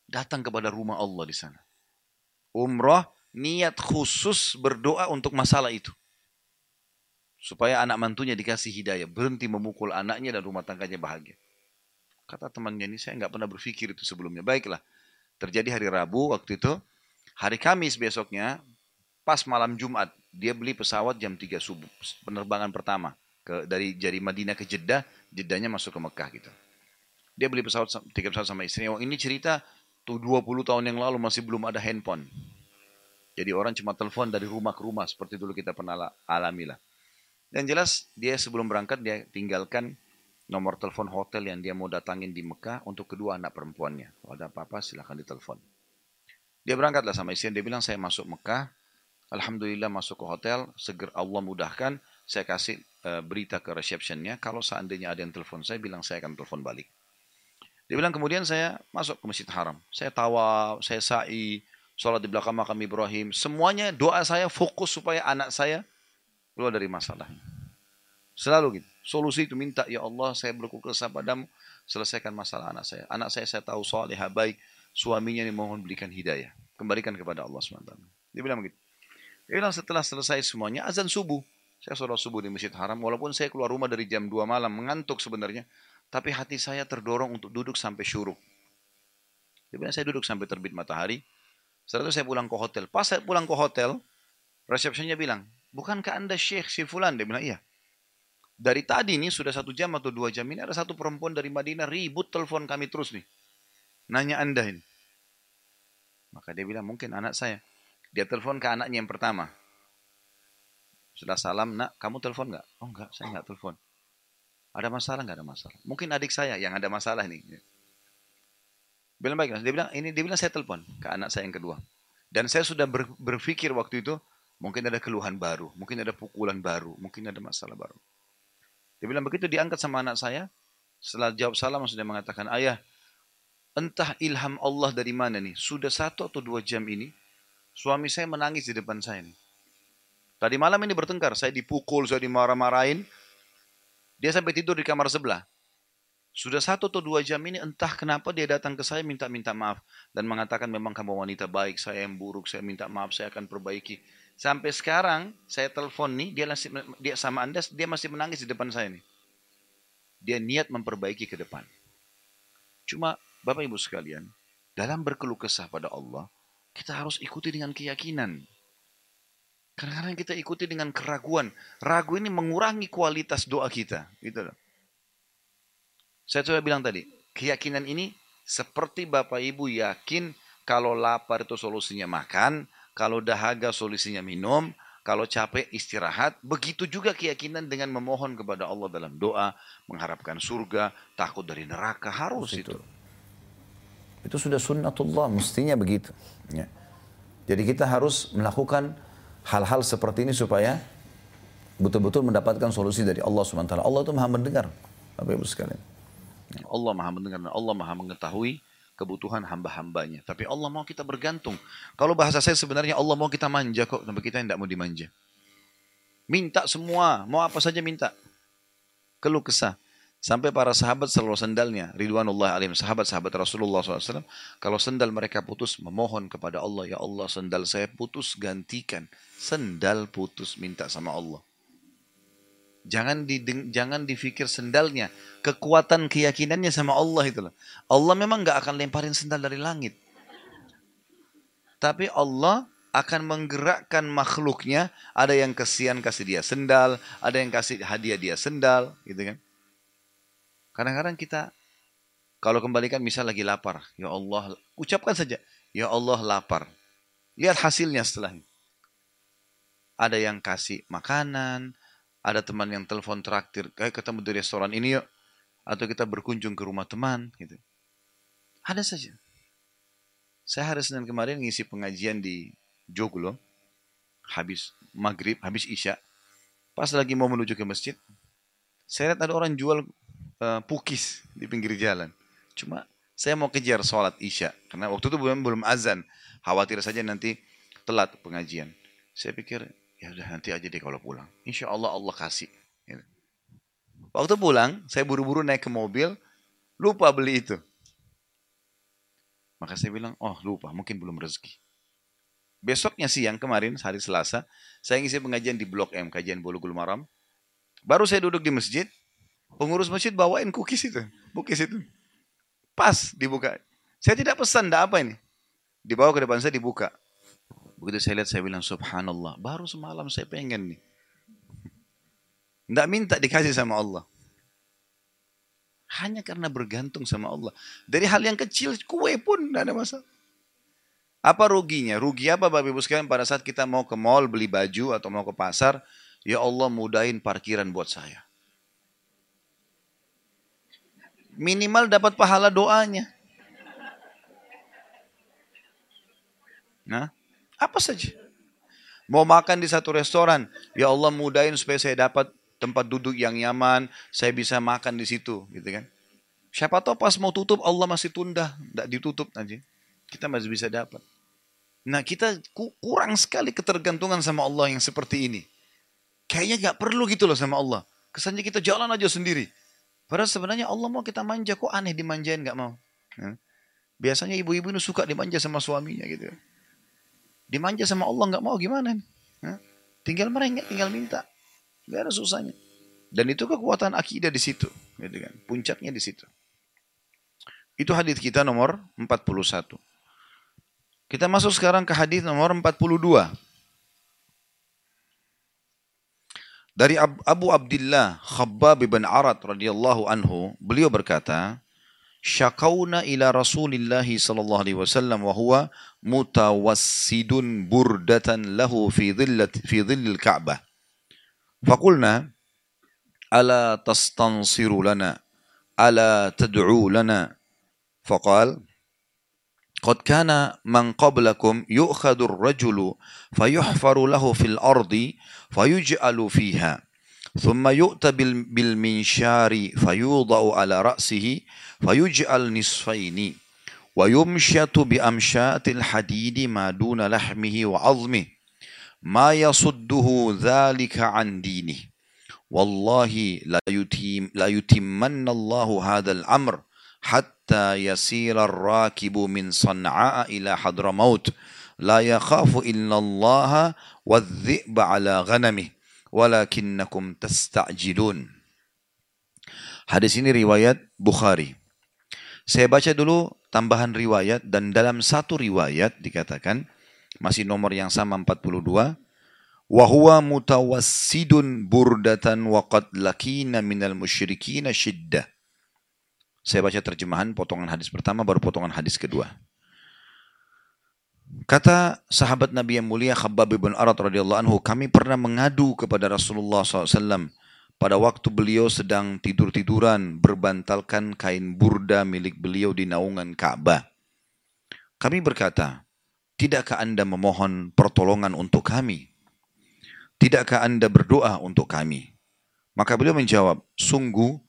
Datang kepada rumah Allah di sana. Umrah, niat khusus berdoa untuk masalah itu. Supaya anak mantunya dikasih hidayah. Berhenti memukul anaknya dan rumah tangganya bahagia. Kata temannya ini, saya nggak pernah berpikir itu sebelumnya. Baiklah, terjadi hari Rabu waktu itu. Hari Kamis besoknya, pas malam Jumat, dia beli pesawat jam 3 subuh. Penerbangan pertama. ke Dari dari Madinah ke Jeddah, Jeddahnya masuk ke Mekah gitu. Dia beli pesawat, tiga pesawat sama istrinya. Ini cerita tuh 20 tahun yang lalu masih belum ada handphone. Jadi orang cuma telepon dari rumah ke rumah seperti dulu kita pernah alami lah. Dan jelas dia sebelum berangkat dia tinggalkan nomor telepon hotel yang dia mau datangin di Mekah untuk kedua anak perempuannya. Kalau ada apa-apa silahkan ditelepon. Dia berangkatlah sama istri, dia bilang saya masuk Mekah, Alhamdulillah masuk ke hotel, seger Allah mudahkan, saya kasih uh, berita ke receptionnya, kalau seandainya ada yang telepon saya, bilang saya akan telepon balik. Dia bilang kemudian saya masuk ke Masjid Haram, saya tawa, saya sa'i, sholat di belakang makam Ibrahim, semuanya doa saya fokus supaya anak saya keluar dari masalah. Selalu gitu. Solusi itu minta, ya Allah saya berkeluh kesah padamu, selesaikan masalah anak saya. Anak saya saya tahu soalnya baik, suaminya ini mohon berikan hidayah. Kembalikan kepada Allah SWT. Dia bilang begitu. Dia bilang setelah selesai semuanya, azan subuh. Saya sholat subuh di Masjid Haram, walaupun saya keluar rumah dari jam 2 malam, mengantuk sebenarnya. Tapi hati saya terdorong untuk duduk sampai syuruk. Dia bilang, saya duduk sampai terbit matahari. Setelah itu saya pulang ke hotel. Pas saya pulang ke hotel, resepsinya bilang, bukankah anda syekh si fulan? Dia bilang, iya. Dari tadi nih sudah satu jam atau dua jam ini ada satu perempuan dari Madinah ribut telepon kami terus nih. Nanya anda ini. Maka dia bilang mungkin anak saya. Dia telepon ke anaknya yang pertama. Sudah salam, nak kamu telepon nggak? Oh enggak, saya nggak telepon. Ada masalah nggak ada masalah? Mungkin adik saya yang ada masalah nih. Bilang baik, dia bilang ini dia bilang saya telepon ke anak saya yang kedua. Dan saya sudah berpikir waktu itu, Mungkin ada keluhan baru, mungkin ada pukulan baru, mungkin ada masalah baru. Dia bilang begitu diangkat sama anak saya, setelah jawab salam sudah mengatakan, ayah, entah ilham Allah dari mana nih, sudah satu atau dua jam ini, suami saya menangis di depan saya nih. Tadi malam ini bertengkar, saya dipukul, saya dimarah-marahin, dia sampai tidur di kamar sebelah. Sudah satu atau dua jam ini entah kenapa dia datang ke saya minta-minta maaf. Dan mengatakan memang kamu wanita baik, saya yang buruk, saya minta maaf, saya akan perbaiki. Sampai sekarang saya telepon nih, dia masih dia sama Anda, dia masih menangis di depan saya nih. Dia niat memperbaiki ke depan. Cuma Bapak Ibu sekalian, dalam berkeluh kesah pada Allah, kita harus ikuti dengan keyakinan. Kadang-kadang kita ikuti dengan keraguan. Ragu ini mengurangi kualitas doa kita. Gitu loh. Saya coba bilang tadi, keyakinan ini seperti Bapak Ibu yakin kalau lapar itu solusinya makan, kalau dahaga solusinya minum, kalau capek istirahat. Begitu juga keyakinan dengan memohon kepada Allah dalam doa, mengharapkan surga, takut dari neraka, harus itu. Itu sudah sunnatullah, mestinya begitu. Ya. Jadi kita harus melakukan hal-hal seperti ini supaya betul-betul mendapatkan solusi dari Allah SWT. Allah itu maha mendengar, Bapak Ibu sekalian. Allah maha mendengar dan Allah maha mengetahui kebutuhan hamba-hambanya. Tapi Allah mau kita bergantung. Kalau bahasa saya sebenarnya Allah mau kita manja kok, tapi kita tidak mau dimanja. Minta semua, mau apa saja minta. Keluh kesah. Sampai para sahabat selalu sendalnya, Ridwanullah alim, sahabat-sahabat Rasulullah SAW, kalau sendal mereka putus, memohon kepada Allah, Ya Allah sendal saya putus, gantikan. Sendal putus, minta sama Allah. Jangan di, jangan difikir sendalnya, kekuatan keyakinannya sama Allah itu Allah memang nggak akan lemparin sendal dari langit. Tapi Allah akan menggerakkan makhluknya. Ada yang kesian kasih dia sendal, ada yang kasih hadiah dia sendal, gitu kan? Kadang-kadang kita kalau kembalikan misal lagi lapar, ya Allah, ucapkan saja, ya Allah lapar. Lihat hasilnya setelah ini. Ada yang kasih makanan, ada teman yang telepon traktir, kayak ketemu di restoran ini yuk. Atau kita berkunjung ke rumah teman. gitu. Ada saja. Saya hari Senin kemarin ngisi pengajian di Joglo. Habis maghrib, habis isya. Pas lagi mau menuju ke masjid. Saya lihat ada orang jual uh, pukis di pinggir jalan. Cuma saya mau kejar sholat isya. Karena waktu itu belum, belum azan. Khawatir saja nanti telat pengajian. Saya pikir Ya udah nanti aja deh kalau pulang. Insya Allah Allah kasih. Ya. Waktu pulang, saya buru-buru naik ke mobil, lupa beli itu. Maka saya bilang, oh lupa, mungkin belum rezeki. Besoknya siang kemarin, hari Selasa, saya ngisi pengajian di Blok M, kajian Bulughul Maram. Baru saya duduk di masjid, pengurus masjid bawain cookies itu, cookies itu. Pas dibuka. Saya tidak pesan, tidak apa ini. Dibawa ke depan saya dibuka. Begitu saya lihat, saya bilang, subhanallah, baru semalam saya pengen nih. Tidak minta dikasih sama Allah. Hanya karena bergantung sama Allah. Dari hal yang kecil, kue pun tidak ada masalah. Apa ruginya? Rugi apa Bapak Ibu sekalian pada saat kita mau ke mall beli baju atau mau ke pasar, ya Allah mudahin parkiran buat saya. Minimal dapat pahala doanya. Nah, apa saja. Mau makan di satu restoran, ya Allah mudahin supaya saya dapat tempat duduk yang nyaman, saya bisa makan di situ, gitu kan. Siapa tahu pas mau tutup Allah masih tunda, tidak ditutup aja. Kita masih bisa dapat. Nah kita kurang sekali ketergantungan sama Allah yang seperti ini. Kayaknya gak perlu gitu loh sama Allah. Kesannya kita jalan aja sendiri. Padahal sebenarnya Allah mau kita manja, kok aneh dimanjain gak mau. Ya. Biasanya ibu-ibu ini suka dimanja sama suaminya gitu. Dimanja sama Allah gak mau gimana? Ya. Tinggal merengek, tinggal minta. Gak ada susahnya. Dan itu kekuatan akidah di situ. Gitu kan. Puncaknya di situ. Itu hadis kita nomor 41. Kita masuk sekarang ke hadis nomor 42. Dari Abu Abdullah Khabbab bin Arad radhiyallahu anhu, beliau berkata, "Syakauna ila Rasulillah sallallahu alaihi wasallam wa huwa mutawassidun burdatan lahu fi dhillat fi dhillil Ka'bah." Faqulna, "Ala tastansiru lana? Ala tad'u lana?" Faqal, قد كان من قبلكم يؤخذ الرجل فيحفر له في الأرض فيجعل فيها ثم يؤتى بالمنشار فيوضع على رأسه فيجعل نصفين ويمشط بأمشات الحديد ما دون لحمه وعظمه ما يصده ذلك عن دينه. والله لا يتم لا يتمن الله هذا الأمر. حتى يسير الراكب من صنعاء إلى حضرموت لا يخاف إلا الله والذئب على غنمه ولكنكم تستعجلون Hadis ini riwayat Bukhari. Saya baca dulu tambahan riwayat dan dalam satu riwayat dikatakan masih nomor yang sama 42 wa huwa mutawassidun burdatan wa qad lakina minal musyrikina shiddah saya baca terjemahan potongan hadis pertama, baru potongan hadis kedua. Kata sahabat Nabi yang mulia Khabbab bin Arad radhiyallahu anhu, kami pernah mengadu kepada Rasulullah SAW pada waktu beliau sedang tidur-tiduran berbantalkan kain burda milik beliau di naungan Ka'bah. Kami berkata, tidakkah anda memohon pertolongan untuk kami? Tidakkah anda berdoa untuk kami? Maka beliau menjawab, sungguh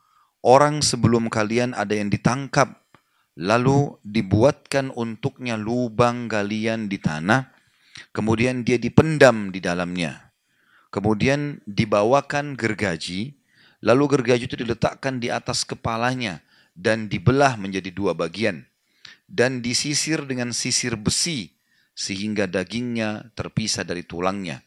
orang sebelum kalian ada yang ditangkap, lalu dibuatkan untuknya lubang galian di tanah, kemudian dia dipendam di dalamnya. Kemudian dibawakan gergaji, lalu gergaji itu diletakkan di atas kepalanya dan dibelah menjadi dua bagian dan disisir dengan sisir besi sehingga dagingnya terpisah dari tulangnya.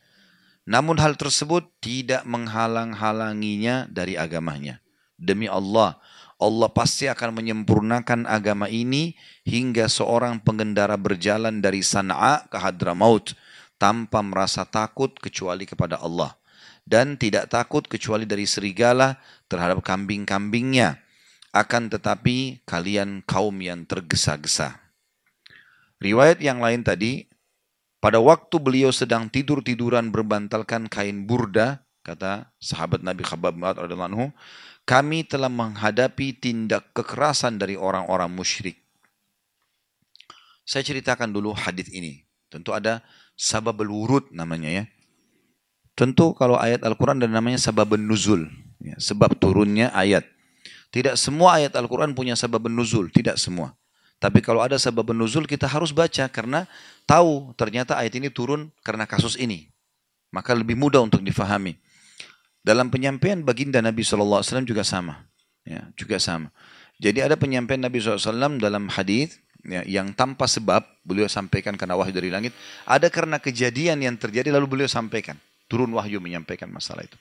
Namun hal tersebut tidak menghalang-halanginya dari agamanya. Demi Allah, Allah pasti akan menyempurnakan agama ini hingga seorang pengendara berjalan dari Sana'a ke Hadramaut tanpa merasa takut kecuali kepada Allah dan tidak takut kecuali dari serigala terhadap kambing-kambingnya akan tetapi kalian kaum yang tergesa-gesa. Riwayat yang lain tadi pada waktu beliau sedang tidur-tiduran berbantalkan kain burda kata sahabat Nabi Khabbab radhiyallahu kami telah menghadapi tindak kekerasan dari orang-orang musyrik. Saya ceritakan dulu hadis ini. Tentu ada sabab wurud namanya ya. Tentu kalau ayat Al-Quran dan namanya sabab nuzul. Ya, sebab turunnya ayat. Tidak semua ayat Al-Quran punya sabab nuzul. Tidak semua. Tapi kalau ada sabab nuzul kita harus baca karena tahu ternyata ayat ini turun karena kasus ini. Maka lebih mudah untuk difahami. Dalam penyampaian baginda Nabi SAW juga sama. Ya, juga sama. Jadi ada penyampaian Nabi SAW dalam hadis ya, yang tanpa sebab beliau sampaikan karena wahyu dari langit. Ada karena kejadian yang terjadi lalu beliau sampaikan. Turun wahyu menyampaikan masalah itu.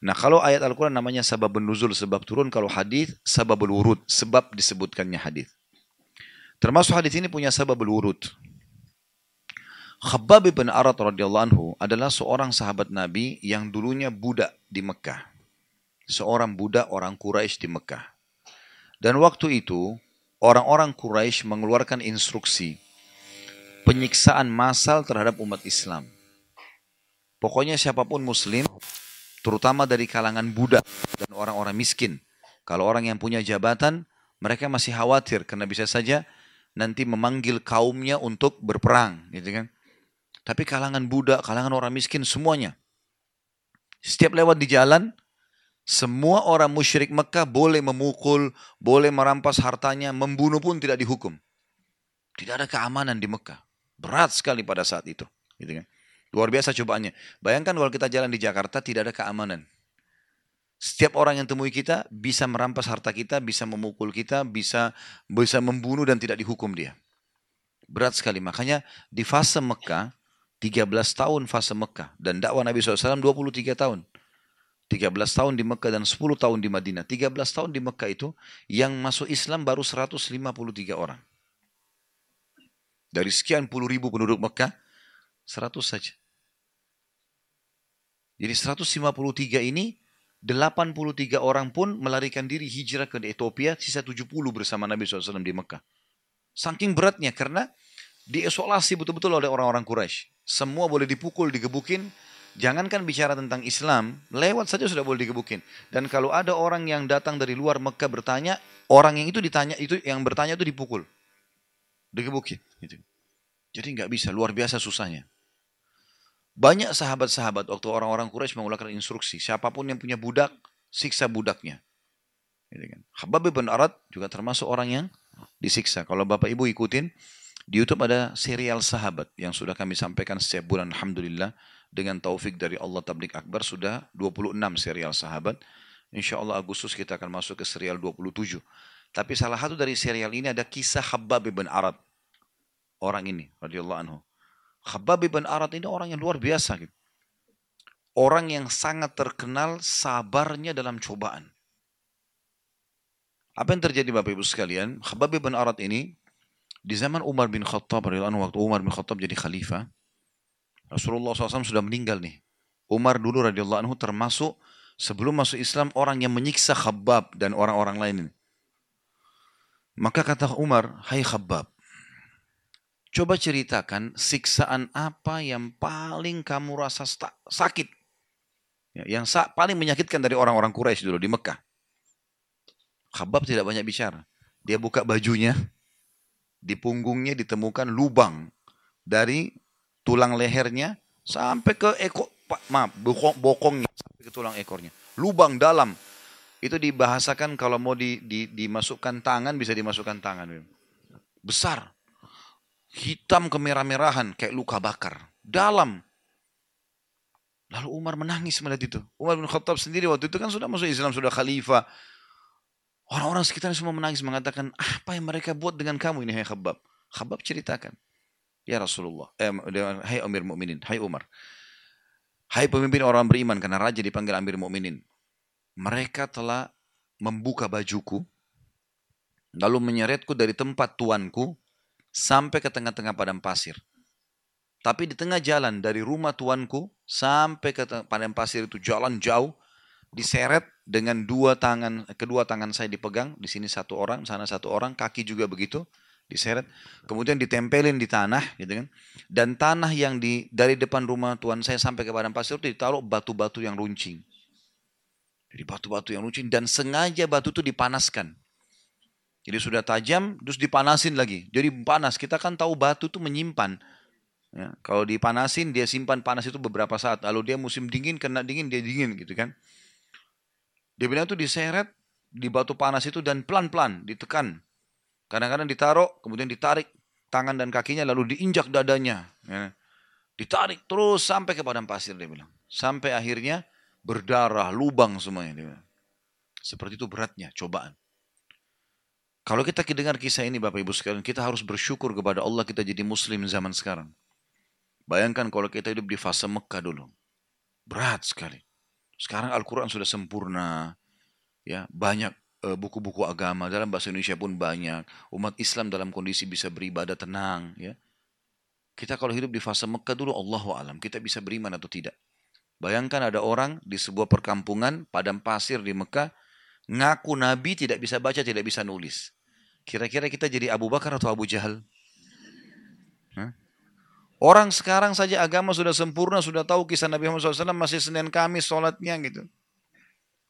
Nah kalau ayat Al-Quran namanya sabab nuzul, sebab turun. Kalau hadis sabab urut, sebab disebutkannya hadis. Termasuk hadis ini punya sabab urut. Khabbab bin Arat radhiyallahu anhu adalah seorang sahabat Nabi yang dulunya budak di Mekah. Seorang budak orang Quraisy di Mekah. Dan waktu itu orang-orang Quraisy mengeluarkan instruksi penyiksaan massal terhadap umat Islam. Pokoknya siapa pun muslim, terutama dari kalangan budak dan orang-orang miskin. Kalau orang yang punya jabatan, mereka masih khawatir karena bisa saja nanti memanggil kaumnya untuk berperang, gitu kan? Tapi kalangan budak, kalangan orang miskin semuanya. Setiap lewat di jalan, semua orang musyrik Mekah boleh memukul, boleh merampas hartanya, membunuh pun tidak dihukum. Tidak ada keamanan di Mekah. Berat sekali pada saat itu. Gitu kan? Luar biasa cobaannya. Bayangkan kalau kita jalan di Jakarta tidak ada keamanan. Setiap orang yang temui kita bisa merampas harta kita, bisa memukul kita, bisa bisa membunuh dan tidak dihukum dia. Berat sekali. Makanya di fase Mekah 13 tahun fase Mekah dan dakwah Nabi SAW 23 tahun. 13 tahun di Mekah dan 10 tahun di Madinah. 13 tahun di Mekah itu yang masuk Islam baru 153 orang. Dari sekian puluh ribu penduduk Mekah, 100 saja. Jadi 153 ini, 83 orang pun melarikan diri hijrah ke Ethiopia, sisa 70 bersama Nabi SAW di Mekah. Saking beratnya karena diisolasi betul-betul oleh orang-orang Quraisy. Semua boleh dipukul, digebukin. Jangankan bicara tentang Islam, lewat saja sudah boleh digebukin. Dan kalau ada orang yang datang dari luar Mekah bertanya, orang yang itu ditanya itu yang bertanya itu dipukul, digebukin. Gitu. Jadi nggak bisa, luar biasa susahnya. Banyak sahabat-sahabat waktu orang-orang Quraisy mengeluarkan instruksi, siapa pun yang punya budak, siksa budaknya. Gitu kan. Habab bin Arad juga termasuk orang yang disiksa. Kalau Bapak Ibu ikutin, di YouTube ada serial sahabat yang sudah kami sampaikan setiap bulan Alhamdulillah. Dengan taufik dari Allah Tablik Akbar sudah 26 serial sahabat. Insya Allah Agustus kita akan masuk ke serial 27. Tapi salah satu dari serial ini ada kisah Habab bin Arad. Orang ini, radhiyallahu anhu. Habab bin Arad ini orang yang luar biasa. Gitu. Orang yang sangat terkenal sabarnya dalam cobaan. Apa yang terjadi Bapak Ibu sekalian? Habab bin Arad ini di zaman Umar bin Khattab, waktu Umar bin Khattab jadi khalifah, Rasulullah SAW sudah meninggal nih. Umar dulu radhiyallahu anhu termasuk sebelum masuk Islam orang yang menyiksa Khabbab dan orang-orang lain ini. Maka kata Umar, hai Khabbab, coba ceritakan siksaan apa yang paling kamu rasa sakit. Ya, yang sa paling menyakitkan dari orang-orang Quraisy dulu di Mekah. Khabbab tidak banyak bicara. Dia buka bajunya, di punggungnya ditemukan lubang dari tulang lehernya sampai ke ekor, maaf, bokong, bokongnya sampai ke tulang ekornya. Lubang dalam. Itu dibahasakan kalau mau di, di, dimasukkan tangan bisa dimasukkan tangan. Besar. Hitam kemerah-merahan kayak luka bakar. Dalam. Lalu Umar menangis melihat itu. Umar bin Khattab sendiri waktu itu kan sudah masuk Islam, sudah khalifah. Orang-orang sekitar semua menangis mengatakan, apa yang mereka buat dengan kamu ini, hai Khabab? Khabab ceritakan. Ya Rasulullah, eh, hai Amir Mukminin, hai Umar. Hai pemimpin orang beriman, karena raja dipanggil Amir Mukminin. Mereka telah membuka bajuku, lalu menyeretku dari tempat tuanku sampai ke tengah-tengah padang pasir. Tapi di tengah jalan dari rumah tuanku sampai ke padang pasir itu jalan jauh, diseret dengan dua tangan, kedua tangan saya dipegang, di sini satu orang, sana satu orang, kaki juga begitu, diseret, kemudian ditempelin di tanah, gitu kan. Dan tanah yang di dari depan rumah tuan saya sampai ke padang pasir itu ditaruh batu-batu yang runcing. Jadi batu-batu yang runcing dan sengaja batu itu dipanaskan. Jadi sudah tajam, terus dipanasin lagi. Jadi panas. Kita kan tahu batu itu menyimpan. Ya, kalau dipanasin, dia simpan panas itu beberapa saat. Lalu dia musim dingin, kena dingin, dia dingin gitu kan. Dia bilang itu diseret di batu panas itu dan pelan-pelan ditekan. Kadang-kadang ditaruh, kemudian ditarik tangan dan kakinya lalu diinjak dadanya. Ya. Ditarik terus sampai ke padang pasir dia bilang. Sampai akhirnya berdarah, lubang semuanya. Seperti itu beratnya cobaan. Kalau kita dengar kisah ini Bapak Ibu sekalian, kita harus bersyukur kepada Allah kita jadi muslim zaman sekarang. Bayangkan kalau kita hidup di fase Mekah dulu. Berat sekali. Sekarang Al-Quran sudah sempurna. ya Banyak eh, buku-buku agama. Dalam bahasa Indonesia pun banyak. Umat Islam dalam kondisi bisa beribadah tenang. ya Kita kalau hidup di fase Mekah dulu, Allah alam. Kita bisa beriman atau tidak. Bayangkan ada orang di sebuah perkampungan, padam pasir di Mekah, ngaku Nabi tidak bisa baca, tidak bisa nulis. Kira-kira kita jadi Abu Bakar atau Abu Jahal? Hah? Orang sekarang saja agama sudah sempurna, sudah tahu kisah Nabi Muhammad SAW masih Senin Kamis sholatnya gitu.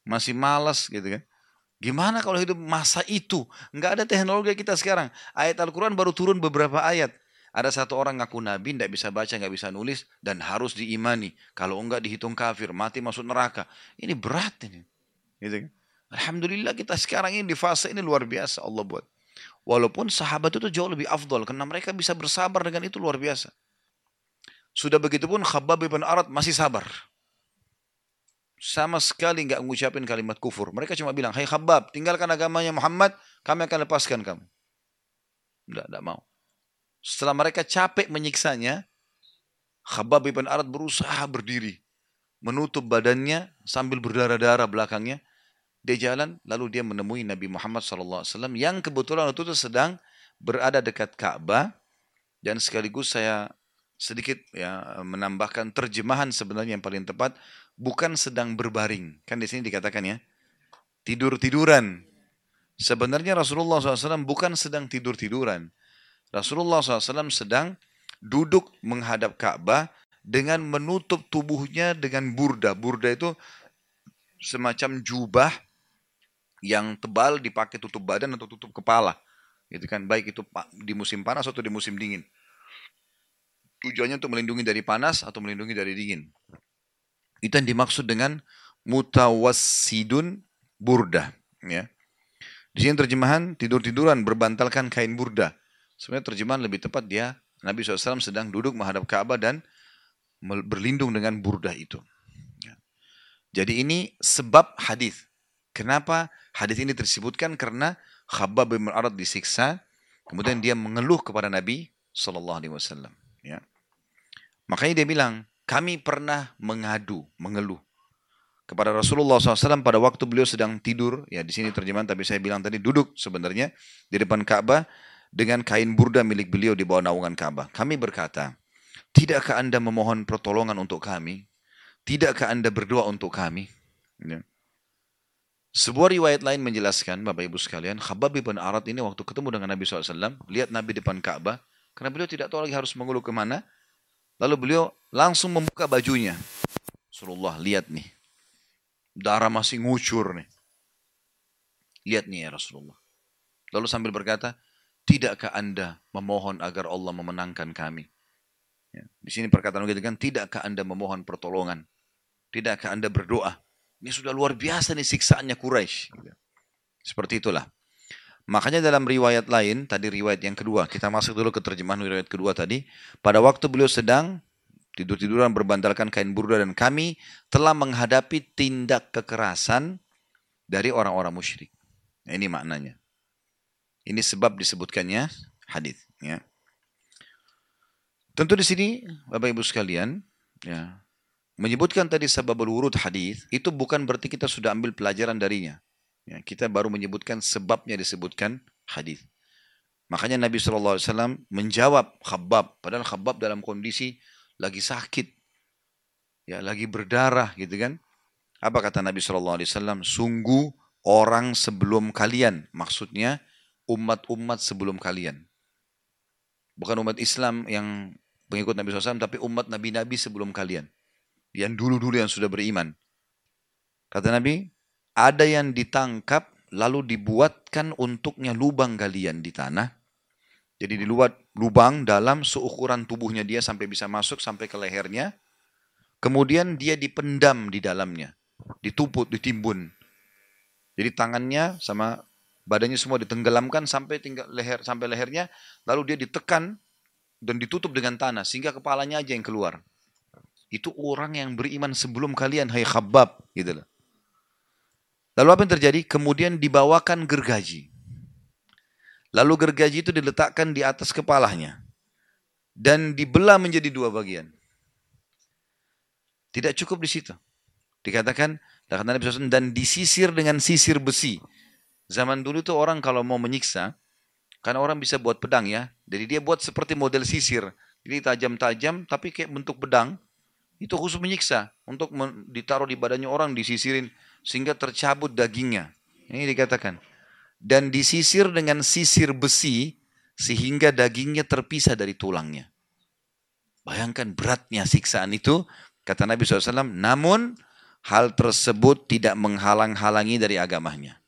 Masih malas gitu kan. Gimana kalau hidup masa itu? Nggak ada teknologi kita sekarang. Ayat Al-Quran baru turun beberapa ayat. Ada satu orang ngaku nabi, tidak bisa baca, nggak bisa nulis, dan harus diimani. Kalau enggak dihitung kafir, mati masuk neraka. Ini berat ini. Gitu kan? Alhamdulillah kita sekarang ini di fase ini luar biasa Allah buat. Walaupun sahabat itu jauh lebih afdol, karena mereka bisa bersabar dengan itu luar biasa. Sudah begitu pun Khabbab bin Arad masih sabar. Sama sekali nggak mengucapkan kalimat kufur. Mereka cuma bilang, Hai Khabbab, tinggalkan agamanya Muhammad, kami akan lepaskan kamu. Tidak, tidak mau. Setelah mereka capek menyiksanya, Khabbab bin Arad berusaha berdiri. Menutup badannya sambil berdarah-darah belakangnya. Dia jalan, lalu dia menemui Nabi Muhammad SAW yang kebetulan waktu itu sedang berada dekat Ka'bah. Dan sekaligus saya sedikit ya menambahkan terjemahan sebenarnya yang paling tepat. Bukan sedang berbaring. Kan di sini dikatakan ya. Tidur-tiduran. Sebenarnya Rasulullah SAW bukan sedang tidur-tiduran Rasulullah SAW sedang duduk menghadap Ka'bah dengan menutup tubuhnya dengan burda. Burda itu semacam jubah yang tebal dipakai tutup badan atau tutup kepala. Gitu kan, baik itu di musim panas atau di musim dingin. Tujuannya untuk melindungi dari panas atau melindungi dari dingin. Itu yang dimaksud dengan mutawassidun burda. Ya. Di sini terjemahan tidur-tiduran berbantalkan kain burda. Sebenarnya terjemahan lebih tepat dia Nabi SAW sedang duduk menghadap Ka'bah dan berlindung dengan burdah itu. Ya. Jadi ini sebab hadis. Kenapa hadis ini tersebutkan? Karena Khabbab bin Arad disiksa, kemudian dia mengeluh kepada Nabi Sallallahu Alaihi Wasallam. Ya. Makanya dia bilang, kami pernah mengadu, mengeluh kepada Rasulullah SAW pada waktu beliau sedang tidur. Ya di sini terjemahan, tapi saya bilang tadi duduk sebenarnya di depan Ka'bah dengan kain burda milik beliau di bawah naungan Ka'bah. Kami berkata, tidakkah anda memohon pertolongan untuk kami? Tidakkah anda berdoa untuk kami? Ya. Sebuah riwayat lain menjelaskan, Bapak Ibu sekalian, Khabab bin Arad ini waktu ketemu dengan Nabi SAW, lihat Nabi depan Ka'bah, karena beliau tidak tahu lagi harus mengeluh ke mana, lalu beliau langsung membuka bajunya. Rasulullah, lihat nih, darah masih ngucur nih. Lihat nih ya Rasulullah. Lalu sambil berkata, Tidakkah Anda memohon agar Allah memenangkan kami? Ya. Di sini perkataan kita kan, tidakkah Anda memohon pertolongan? Tidakkah Anda berdoa? Ini sudah luar biasa nih siksaannya Quraisy. Seperti itulah. Makanya dalam riwayat lain, tadi riwayat yang kedua, kita masuk dulu ke terjemahan riwayat kedua tadi. Pada waktu beliau sedang tidur-tiduran berbandalkan kain burda dan kami telah menghadapi tindak kekerasan dari orang-orang musyrik. Nah, ini maknanya. Ini sebab disebutkannya hadis. Ya. Tentu di sini Bapak Ibu sekalian, ya, menyebutkan tadi sebab urut hadis itu bukan berarti kita sudah ambil pelajaran darinya. Ya, kita baru menyebutkan sebabnya disebutkan hadis. Makanya Nabi SAW menjawab Khabbab, padahal Khabbab dalam kondisi lagi sakit, ya lagi berdarah gitu kan. Apa kata Nabi SAW? Sungguh orang sebelum kalian, maksudnya umat-umat sebelum kalian. Bukan umat Islam yang pengikut Nabi SAW, tapi umat Nabi-Nabi sebelum kalian. Yang dulu-dulu yang sudah beriman. Kata Nabi, ada yang ditangkap lalu dibuatkan untuknya lubang galian di tanah. Jadi diluat lubang dalam seukuran tubuhnya dia sampai bisa masuk sampai ke lehernya. Kemudian dia dipendam di dalamnya. Dituput, ditimbun. Jadi tangannya sama badannya semua ditenggelamkan sampai tinggal leher sampai lehernya, lalu dia ditekan dan ditutup dengan tanah sehingga kepalanya aja yang keluar. Itu orang yang beriman sebelum kalian, hai khabab. Gitu loh. Lalu apa yang terjadi? Kemudian dibawakan gergaji. Lalu gergaji itu diletakkan di atas kepalanya. Dan dibelah menjadi dua bagian. Tidak cukup di situ. Dikatakan, dan disisir dengan sisir besi. Zaman dulu itu orang kalau mau menyiksa, karena orang bisa buat pedang ya. Jadi dia buat seperti model sisir. Jadi tajam-tajam tapi kayak bentuk pedang. Itu khusus menyiksa. Untuk ditaruh di badannya orang disisirin sehingga tercabut dagingnya. Ini dikatakan. Dan disisir dengan sisir besi sehingga dagingnya terpisah dari tulangnya. Bayangkan beratnya siksaan itu, kata Nabi SAW, namun hal tersebut tidak menghalang-halangi dari agamanya.